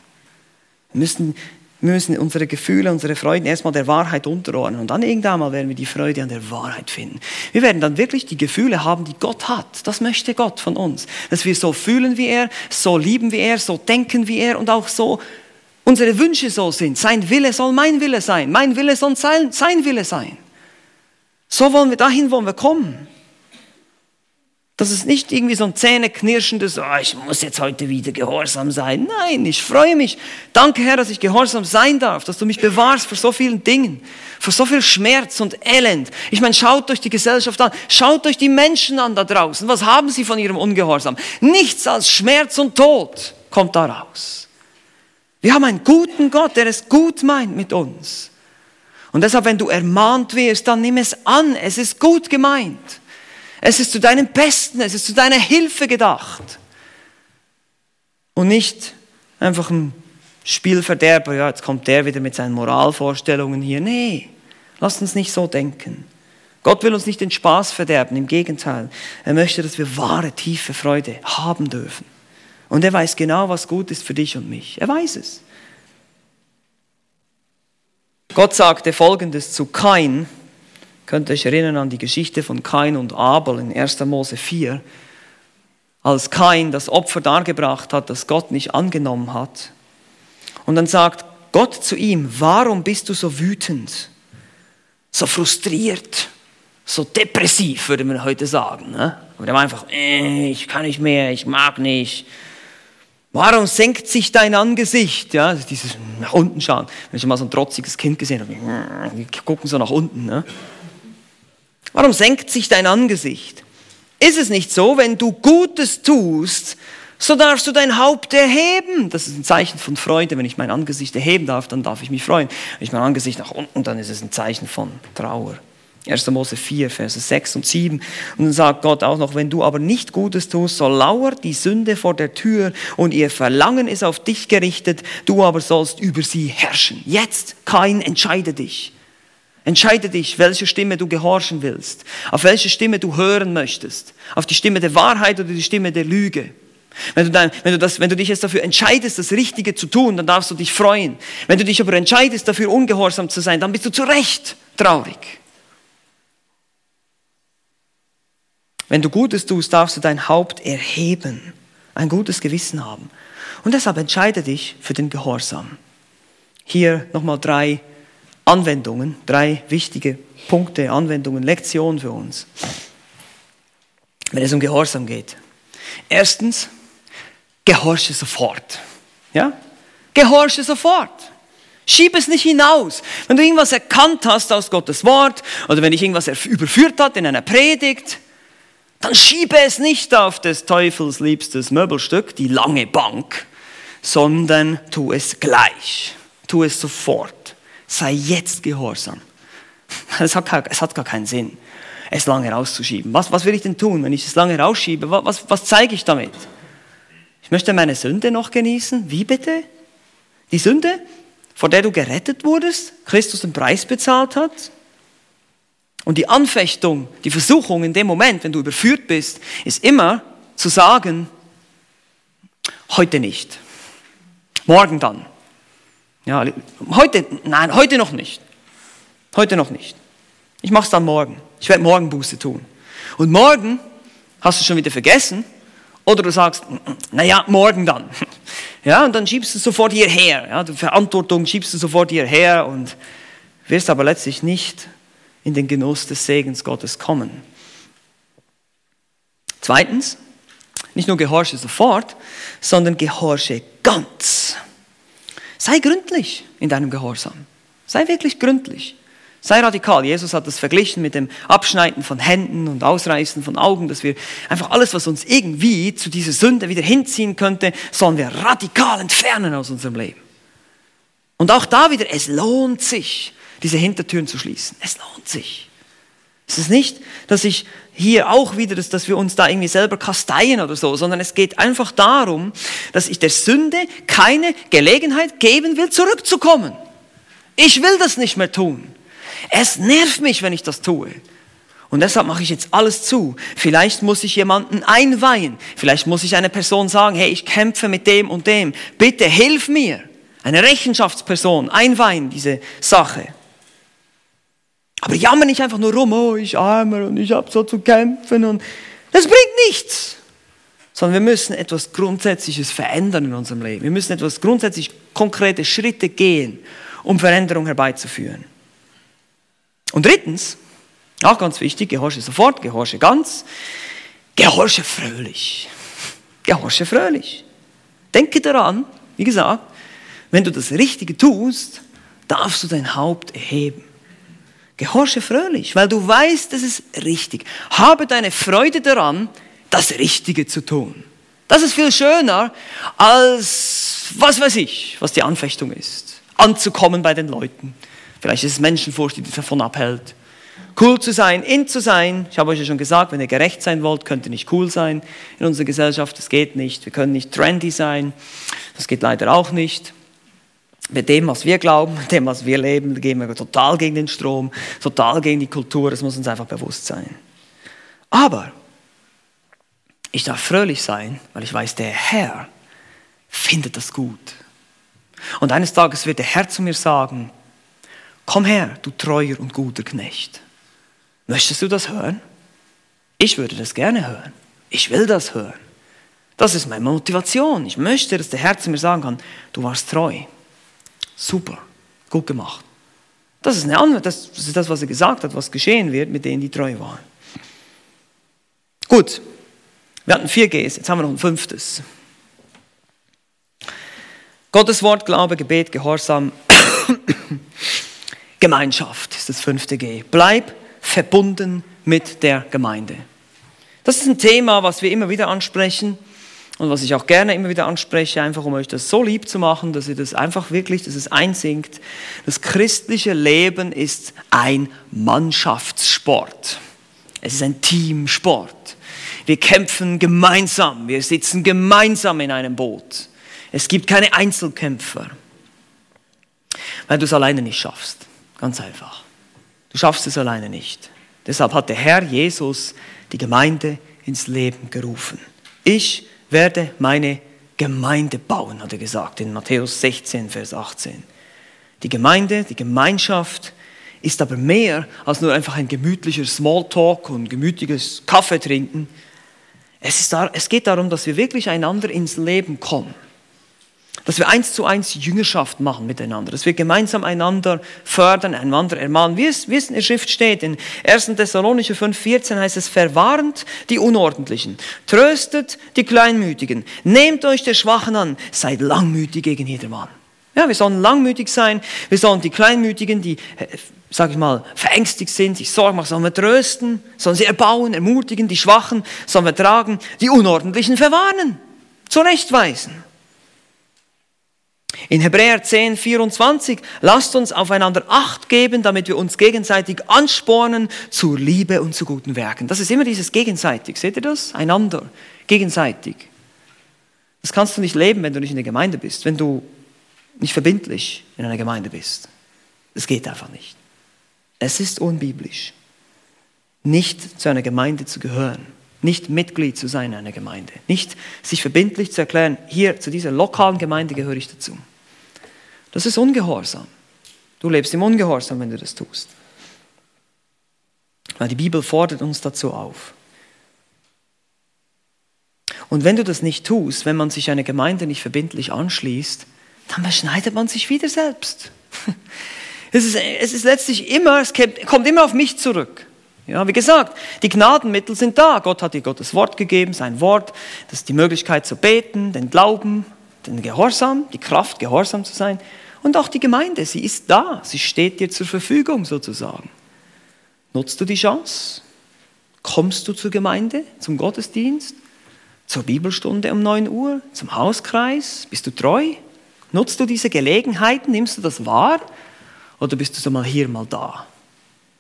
Wir müssen, wir müssen unsere Gefühle, unsere Freuden erstmal der Wahrheit unterordnen und dann irgendwann mal werden wir die Freude an der Wahrheit finden. Wir werden dann wirklich die Gefühle haben, die Gott hat. Das möchte Gott von uns. Dass wir so fühlen wie er, so lieben wie er, so denken wie er und auch so unsere Wünsche so sind. Sein Wille soll mein Wille sein, mein Wille soll sein, sein Wille sein. So wollen wir, dahin wollen wir kommen. Das ist nicht irgendwie so ein zähneknirschendes, oh, ich muss jetzt heute wieder gehorsam sein. Nein, ich freue mich. Danke, Herr, dass ich gehorsam sein darf, dass du mich bewahrst vor so vielen Dingen, vor so viel Schmerz und Elend. Ich meine, schaut euch die Gesellschaft an, schaut euch die Menschen an da draußen. Was haben sie von ihrem Ungehorsam? Nichts als Schmerz und Tod kommt da raus. Wir haben einen guten Gott, der es gut meint mit uns. Und deshalb, wenn du ermahnt wirst, dann nimm es an. Es ist gut gemeint. Es ist zu deinem Besten, es ist zu deiner Hilfe gedacht. Und nicht einfach ein Spielverderber, ja, jetzt kommt der wieder mit seinen Moralvorstellungen hier. Nee, lasst uns nicht so denken. Gott will uns nicht den Spaß verderben, im Gegenteil. Er möchte, dass wir wahre, tiefe Freude haben dürfen. Und er weiß genau, was gut ist für dich und mich. Er weiß es. Gott sagte folgendes zu Kain, Könnt euch erinnern an die Geschichte von Kain und Abel in 1. Mose 4, als Kain das Opfer dargebracht hat, das Gott nicht angenommen hat. Und dann sagt Gott zu ihm, warum bist du so wütend, so frustriert, so depressiv, würde man heute sagen. Ne? Aber der war einfach, äh, ich kann nicht mehr, ich mag nicht. Warum senkt sich dein Angesicht? Ja, dieses nach unten schauen. Wenn ich mal so ein trotziges Kind gesehen habe, die gucken so nach unten. Ne? Warum senkt sich dein Angesicht? Ist es nicht so, wenn du Gutes tust, so darfst du dein Haupt erheben. Das ist ein Zeichen von Freude. Wenn ich mein Angesicht erheben darf, dann darf ich mich freuen. Wenn ich mein Angesicht nach unten, dann ist es ein Zeichen von Trauer. 1. Mose 4, Verse 6 und 7. Und dann sagt Gott auch noch, wenn du aber nicht Gutes tust, so lauert die Sünde vor der Tür und ihr Verlangen ist auf dich gerichtet, du aber sollst über sie herrschen. Jetzt, kein entscheide dich. Entscheide dich, welche Stimme du gehorchen willst, auf welche Stimme du hören möchtest, auf die Stimme der Wahrheit oder die Stimme der Lüge. Wenn du, dann, wenn, du das, wenn du dich jetzt dafür entscheidest, das Richtige zu tun, dann darfst du dich freuen. Wenn du dich aber entscheidest, dafür ungehorsam zu sein, dann bist du zu Recht traurig. Wenn du Gutes tust, darfst du dein Haupt erheben, ein gutes Gewissen haben. Und deshalb entscheide dich für den Gehorsam. Hier nochmal drei Anwendungen, drei wichtige Punkte, Anwendungen, Lektionen für uns, wenn es um Gehorsam geht. Erstens, gehorche sofort. Ja? Gehorche sofort. Schieb es nicht hinaus. Wenn du irgendwas erkannt hast aus Gottes Wort oder wenn dich irgendwas überführt hat in einer Predigt, dann schiebe es nicht auf des Teufels liebstes Möbelstück, die lange Bank, sondern tu es gleich. Tu es sofort sei jetzt gehorsam. Es hat, gar, hat gar keinen Sinn. es lange rauszuschieben. Was, was will ich denn tun, wenn ich es lange rausschiebe? Was, was, was zeige ich damit? Ich möchte meine Sünde noch genießen. Wie bitte? Die Sünde, vor der du gerettet wurdest, Christus den Preis bezahlt hat. Und die Anfechtung, die Versuchung in dem Moment, wenn du überführt bist, ist immer zu sagen, heute nicht. Morgen dann. Ja, heute, nein, heute noch nicht. Heute noch nicht. Ich mache es dann morgen. Ich werde morgen Buße tun. Und morgen hast du schon wieder vergessen oder du sagst, naja, morgen dann. Ja, und dann schiebst du sofort hierher. Ja, die Verantwortung schiebst du sofort hierher und wirst aber letztlich nicht in den Genuss des Segens Gottes kommen. Zweitens, nicht nur gehorche sofort, sondern gehorche ganz. Sei gründlich in deinem Gehorsam. Sei wirklich gründlich. Sei radikal. Jesus hat das verglichen mit dem Abschneiden von Händen und Ausreißen von Augen, dass wir einfach alles, was uns irgendwie zu dieser Sünde wieder hinziehen könnte, sollen wir radikal entfernen aus unserem Leben. Und auch da wieder, es lohnt sich, diese Hintertüren zu schließen. Es lohnt sich. Es ist nicht, dass ich hier auch wieder, dass, dass wir uns da irgendwie selber kasteien oder so, sondern es geht einfach darum, dass ich der Sünde keine Gelegenheit geben will, zurückzukommen. Ich will das nicht mehr tun. Es nervt mich, wenn ich das tue. Und deshalb mache ich jetzt alles zu. Vielleicht muss ich jemanden einweihen. Vielleicht muss ich einer Person sagen, hey, ich kämpfe mit dem und dem. Bitte hilf mir. Eine Rechenschaftsperson einweihen, diese Sache. Aber jammer nicht einfach nur rum, oh, ich armer und ich habe so zu kämpfen und das bringt nichts. Sondern wir müssen etwas Grundsätzliches verändern in unserem Leben. Wir müssen etwas grundsätzlich konkrete Schritte gehen, um Veränderung herbeizuführen. Und drittens, auch ganz wichtig, gehorche sofort, gehorche ganz, gehorche fröhlich. Gehorche fröhlich. Denke daran, wie gesagt, wenn du das Richtige tust, darfst du dein Haupt erheben. Gehorche fröhlich, weil du weißt, es ist richtig. Habe deine Freude daran, das Richtige zu tun. Das ist viel schöner als, was weiß ich, was die Anfechtung ist. Anzukommen bei den Leuten, Vielleicht ist es Menschenfurcht, die dich davon abhält. Cool zu sein, in zu sein. Ich habe euch ja schon gesagt, wenn ihr gerecht sein wollt, könnt ihr nicht cool sein in unserer Gesellschaft. Das geht nicht. Wir können nicht trendy sein. Das geht leider auch nicht. Mit dem, was wir glauben, mit dem, was wir leben, gehen wir total gegen den Strom, total gegen die Kultur. Das muss uns einfach bewusst sein. Aber ich darf fröhlich sein, weil ich weiß, der Herr findet das gut. Und eines Tages wird der Herr zu mir sagen, Komm her, du treuer und guter Knecht. Möchtest du das hören? Ich würde das gerne hören. Ich will das hören. Das ist meine Motivation. Ich möchte, dass der Herr zu mir sagen kann, du warst treu. Super, gut gemacht. Das ist, eine das ist das, was er gesagt hat, was geschehen wird mit denen, die treu waren. Gut, wir hatten vier Gs, jetzt haben wir noch ein fünftes. Gottes Wort, Glaube, Gebet, Gehorsam. Gemeinschaft ist das fünfte G. Bleib verbunden mit der Gemeinde. Das ist ein Thema, was wir immer wieder ansprechen und was ich auch gerne immer wieder anspreche, einfach um euch das so lieb zu machen, dass ihr das einfach wirklich, dass es einsinkt. Das christliche Leben ist ein Mannschaftssport. Es ist ein Teamsport. Wir kämpfen gemeinsam, wir sitzen gemeinsam in einem Boot. Es gibt keine Einzelkämpfer, weil du es alleine nicht schaffst. Ganz einfach. Du schaffst es alleine nicht. Deshalb hat der Herr Jesus die Gemeinde ins Leben gerufen. Ich werde meine Gemeinde bauen, hat er gesagt in Matthäus 16, Vers 18. Die Gemeinde, die Gemeinschaft ist aber mehr als nur einfach ein gemütlicher Smalltalk und gemütliches Kaffee trinken. Es, ist es geht darum, dass wir wirklich einander ins Leben kommen dass wir eins zu eins Jüngerschaft machen miteinander, dass wir gemeinsam einander fördern, einander ermahnen. Wie es, wie es in der Schrift steht, in 1. Thessalonicher 5,14 heißt es, verwarnt die Unordentlichen, tröstet die Kleinmütigen, nehmt euch der Schwachen an, seid langmütig gegen jedermann. Ja, wir sollen langmütig sein, wir sollen die Kleinmütigen, die, äh, sag ich mal, verängstigt sind, sich Sorgen machen, sollen wir trösten, sollen sie erbauen, ermutigen, die Schwachen sollen wir tragen, die Unordentlichen verwarnen, zurechtweisen. In Hebräer 10, 24, lasst uns aufeinander Acht geben, damit wir uns gegenseitig anspornen zur Liebe und zu guten Werken. Das ist immer dieses gegenseitig. Seht ihr das? Einander. Gegenseitig. Das kannst du nicht leben, wenn du nicht in der Gemeinde bist, wenn du nicht verbindlich in einer Gemeinde bist. Es geht einfach nicht. Es ist unbiblisch, nicht zu einer Gemeinde zu gehören, nicht Mitglied zu sein in einer Gemeinde, nicht sich verbindlich zu erklären, hier zu dieser lokalen Gemeinde gehöre ich dazu. Das ist Ungehorsam. Du lebst im Ungehorsam, wenn du das tust. Weil die Bibel fordert uns dazu auf. Und wenn du das nicht tust, wenn man sich einer Gemeinde nicht verbindlich anschließt, dann beschneidet man sich wieder selbst. Es ist, es ist letztlich immer, es kommt immer auf mich zurück. Ja, wie gesagt, die Gnadenmittel sind da. Gott hat dir Gottes Wort gegeben, sein Wort, das ist die Möglichkeit zu beten, den Glauben, den Gehorsam, die Kraft, gehorsam zu sein. Und auch die Gemeinde, sie ist da, sie steht dir zur Verfügung sozusagen. Nutzt du die Chance? Kommst du zur Gemeinde, zum Gottesdienst, zur Bibelstunde um 9 Uhr, zum Hauskreis? Bist du treu? Nutzt du diese Gelegenheiten? Nimmst du das wahr? Oder bist du so mal hier, mal da?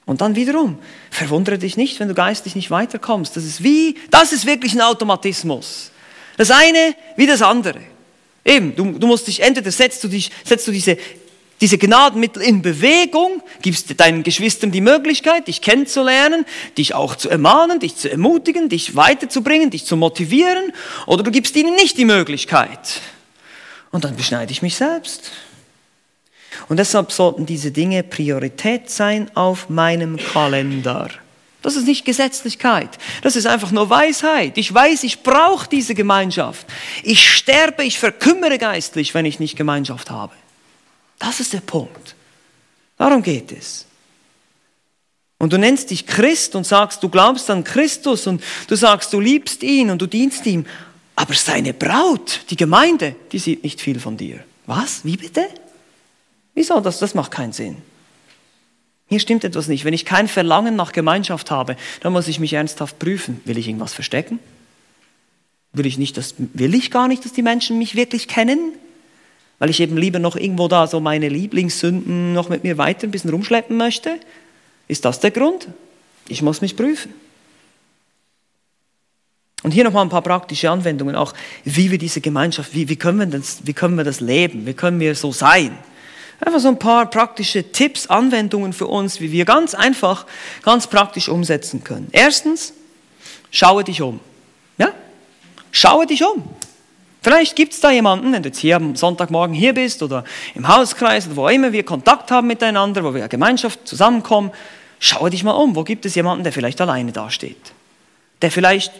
Und dann wiederum, verwundere dich nicht, wenn du geistlich nicht weiterkommst. Das ist wie, das ist wirklich ein Automatismus. Das eine wie das andere. Eben, du, du musst dich, entweder setzt du, dich, setzt du diese, diese Gnadenmittel in Bewegung, gibst deinen Geschwistern die Möglichkeit, dich kennenzulernen, dich auch zu ermahnen, dich zu ermutigen, dich weiterzubringen, dich zu motivieren, oder du gibst ihnen nicht die Möglichkeit. Und dann beschneide ich mich selbst. Und deshalb sollten diese Dinge Priorität sein auf meinem Kalender. Das ist nicht Gesetzlichkeit. Das ist einfach nur Weisheit. Ich weiß, ich brauche diese Gemeinschaft. Ich sterbe, ich verkümmere geistlich, wenn ich nicht Gemeinschaft habe. Das ist der Punkt. Darum geht es. Und du nennst dich Christ und sagst, du glaubst an Christus und du sagst, du liebst ihn und du dienst ihm. Aber seine Braut, die Gemeinde, die sieht nicht viel von dir. Was? Wie bitte? Wieso? Das, das macht keinen Sinn. Hier stimmt etwas nicht. Wenn ich kein Verlangen nach Gemeinschaft habe, dann muss ich mich ernsthaft prüfen. Will ich irgendwas verstecken? Will ich, nicht, dass, will ich gar nicht, dass die Menschen mich wirklich kennen? Weil ich eben lieber noch irgendwo da so meine Lieblingssünden noch mit mir weiter ein bisschen rumschleppen möchte? Ist das der Grund? Ich muss mich prüfen. Und hier nochmal ein paar praktische Anwendungen, auch wie wir diese Gemeinschaft, wie, wie, können wir das, wie können wir das leben, wie können wir so sein? Einfach so ein paar praktische Tipps, Anwendungen für uns, wie wir ganz einfach, ganz praktisch umsetzen können. Erstens, schaue dich um. Ja? Schaue dich um. Vielleicht gibt es da jemanden, wenn du jetzt hier am Sonntagmorgen hier bist oder im Hauskreis oder wo immer wir Kontakt haben miteinander, wo wir Gemeinschaft zusammenkommen, schaue dich mal um. Wo gibt es jemanden, der vielleicht alleine dasteht? Der vielleicht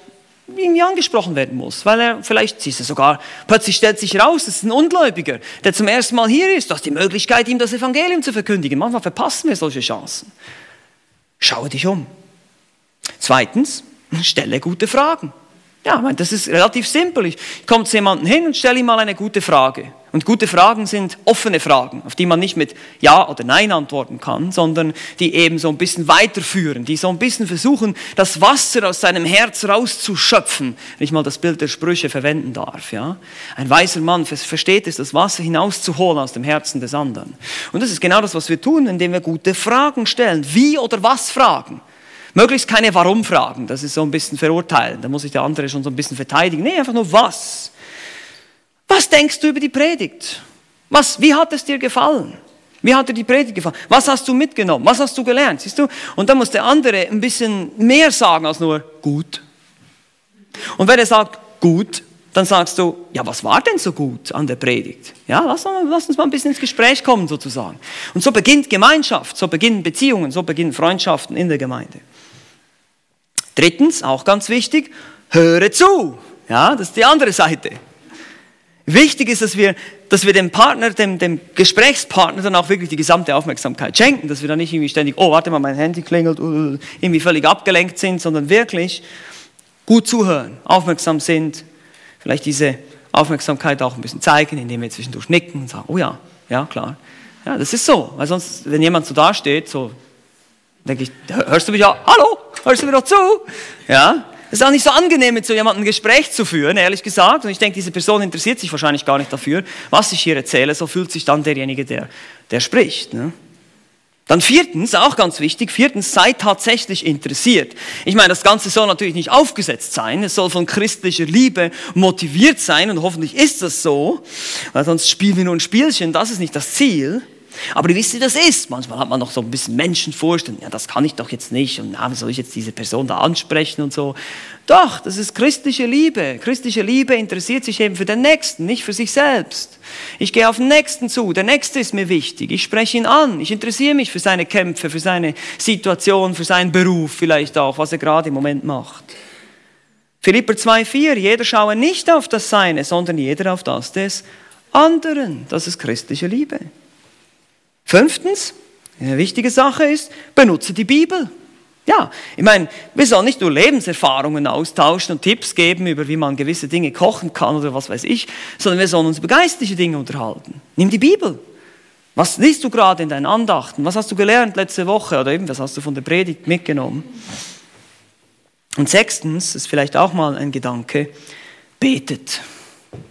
irgendwie angesprochen werden muss, weil er vielleicht, siehst du sogar, plötzlich stellt sich raus, das ist ein Ungläubiger, der zum ersten Mal hier ist. Du hast die Möglichkeit, ihm das Evangelium zu verkündigen. Manchmal verpassen wir solche Chancen. Schaue dich um. Zweitens, stelle gute Fragen. Ja, das ist relativ simpel. Ich komme zu jemandem hin und stelle ihm mal eine gute Frage. Und gute Fragen sind offene Fragen, auf die man nicht mit Ja oder Nein antworten kann, sondern die eben so ein bisschen weiterführen, die so ein bisschen versuchen, das Wasser aus seinem Herz rauszuschöpfen, wenn ich mal das Bild der Sprüche verwenden darf. Ja? Ein weiser Mann versteht es, das Wasser hinauszuholen aus dem Herzen des anderen. Und das ist genau das, was wir tun, indem wir gute Fragen stellen. Wie oder was Fragen. Möglichst keine Warum-Fragen, das ist so ein bisschen verurteilen, da muss sich der andere schon so ein bisschen verteidigen. Nee, einfach nur was. Was denkst du über die Predigt? Was, wie hat es dir gefallen? Wie hat dir die Predigt gefallen? Was hast du mitgenommen? Was hast du gelernt? Siehst du? Und dann muss der andere ein bisschen mehr sagen als nur gut. Und wenn er sagt gut, dann sagst du, ja, was war denn so gut an der Predigt? Ja, lass, lass, uns mal ein bisschen ins Gespräch kommen sozusagen. Und so beginnt Gemeinschaft, so beginnen Beziehungen, so beginnen Freundschaften in der Gemeinde. Drittens, auch ganz wichtig, höre zu. Ja, das ist die andere Seite. Wichtig ist, dass wir, dass wir dem Partner, dem, dem Gesprächspartner dann auch wirklich die gesamte Aufmerksamkeit schenken, dass wir dann nicht irgendwie ständig, oh, warte mal, mein Handy klingelt, uh, irgendwie völlig abgelenkt sind, sondern wirklich gut zuhören, aufmerksam sind, vielleicht diese Aufmerksamkeit auch ein bisschen zeigen, indem wir zwischendurch nicken und sagen, oh ja, ja, klar. Ja, das ist so, weil sonst, wenn jemand so dasteht, so denke ich, hörst du mich ja, hallo, hörst du mir doch zu? Ja, Es ist auch nicht so angenehm, mit so jemandem ein Gespräch zu führen, ehrlich gesagt. Und ich denke, diese Person interessiert sich wahrscheinlich gar nicht dafür, was ich hier erzähle. So fühlt sich dann derjenige, der, der spricht. Ne? Dann viertens, auch ganz wichtig, viertens, sei tatsächlich interessiert. Ich meine, das Ganze soll natürlich nicht aufgesetzt sein, es soll von christlicher Liebe motiviert sein und hoffentlich ist das so, weil sonst spielen wir nur ein Spielchen, das ist nicht das Ziel. Aber ihr wisst, wie das ist. Manchmal hat man noch so ein bisschen Menschenfurcht und ja, das kann ich doch jetzt nicht und na, wie soll ich jetzt diese Person da ansprechen und so. Doch, das ist christliche Liebe. Christliche Liebe interessiert sich eben für den Nächsten, nicht für sich selbst. Ich gehe auf den Nächsten zu. Der Nächste ist mir wichtig. Ich spreche ihn an. Ich interessiere mich für seine Kämpfe, für seine Situation, für seinen Beruf vielleicht auch, was er gerade im Moment macht. Philipper 2,4, jeder schaue nicht auf das Seine, sondern jeder auf das des anderen. Das ist christliche Liebe. Fünftens, eine wichtige Sache ist, benutze die Bibel. Ja, ich meine, wir sollen nicht nur Lebenserfahrungen austauschen und Tipps geben, über wie man gewisse Dinge kochen kann oder was weiß ich, sondern wir sollen uns über geistliche Dinge unterhalten. Nimm die Bibel. Was liest du gerade in deinen Andachten? Was hast du gelernt letzte Woche oder eben was hast du von der Predigt mitgenommen? Und sechstens, ist vielleicht auch mal ein Gedanke, betet.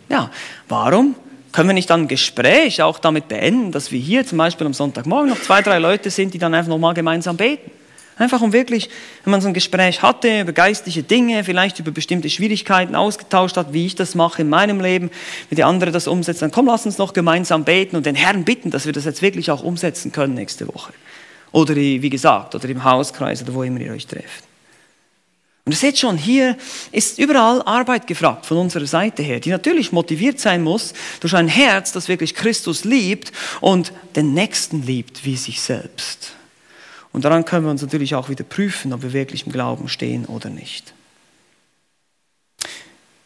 Ja, warum? Können wir nicht dann ein Gespräch auch damit beenden, dass wir hier zum Beispiel am Sonntagmorgen noch zwei, drei Leute sind, die dann einfach nochmal gemeinsam beten? Einfach um wirklich, wenn man so ein Gespräch hatte über geistliche Dinge, vielleicht über bestimmte Schwierigkeiten ausgetauscht hat, wie ich das mache in meinem Leben, wie die andere das umsetzt, dann komm, lass uns noch gemeinsam beten und den Herrn bitten, dass wir das jetzt wirklich auch umsetzen können nächste Woche. Oder wie gesagt, oder im Hauskreis oder wo immer ihr euch trefft. Und ihr seht schon, hier ist überall Arbeit gefragt von unserer Seite her, die natürlich motiviert sein muss durch ein Herz, das wirklich Christus liebt und den Nächsten liebt wie sich selbst. Und daran können wir uns natürlich auch wieder prüfen, ob wir wirklich im Glauben stehen oder nicht.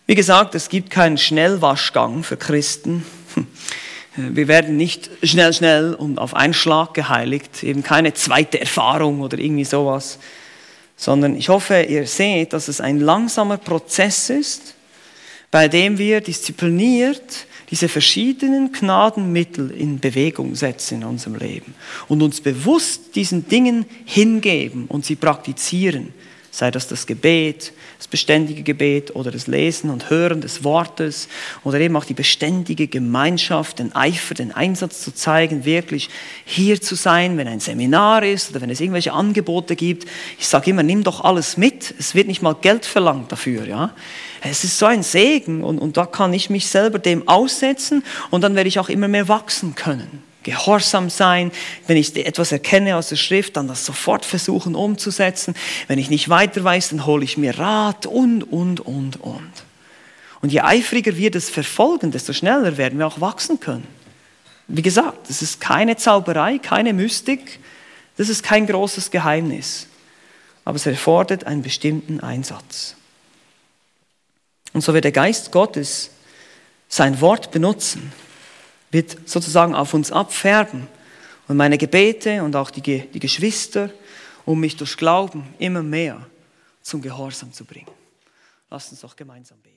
Wie gesagt, es gibt keinen Schnellwaschgang für Christen. Wir werden nicht schnell, schnell und auf einen Schlag geheiligt, eben keine zweite Erfahrung oder irgendwie sowas sondern ich hoffe, ihr seht, dass es ein langsamer Prozess ist, bei dem wir diszipliniert diese verschiedenen Gnadenmittel in Bewegung setzen in unserem Leben und uns bewusst diesen Dingen hingeben und sie praktizieren. Sei das das Gebet, das beständige Gebet oder das Lesen und Hören des Wortes oder eben auch die beständige Gemeinschaft, den Eifer, den Einsatz zu zeigen, wirklich hier zu sein, wenn ein Seminar ist oder wenn es irgendwelche Angebote gibt. Ich sage immer, nimm doch alles mit. Es wird nicht mal Geld verlangt dafür. Ja? Es ist so ein Segen und, und da kann ich mich selber dem aussetzen und dann werde ich auch immer mehr wachsen können gehorsam sein. Wenn ich etwas erkenne aus der Schrift, dann das sofort versuchen umzusetzen. Wenn ich nicht weiter weiß, dann hole ich mir Rat und, und, und, und. Und je eifriger wir das verfolgen, desto schneller werden wir auch wachsen können. Wie gesagt, das ist keine Zauberei, keine Mystik, das ist kein großes Geheimnis. Aber es erfordert einen bestimmten Einsatz. Und so wird der Geist Gottes sein Wort benutzen, wird sozusagen auf uns abfärben. Und meine Gebete und auch die, die Geschwister, um mich durch Glauben immer mehr zum Gehorsam zu bringen. Lasst uns doch gemeinsam beten.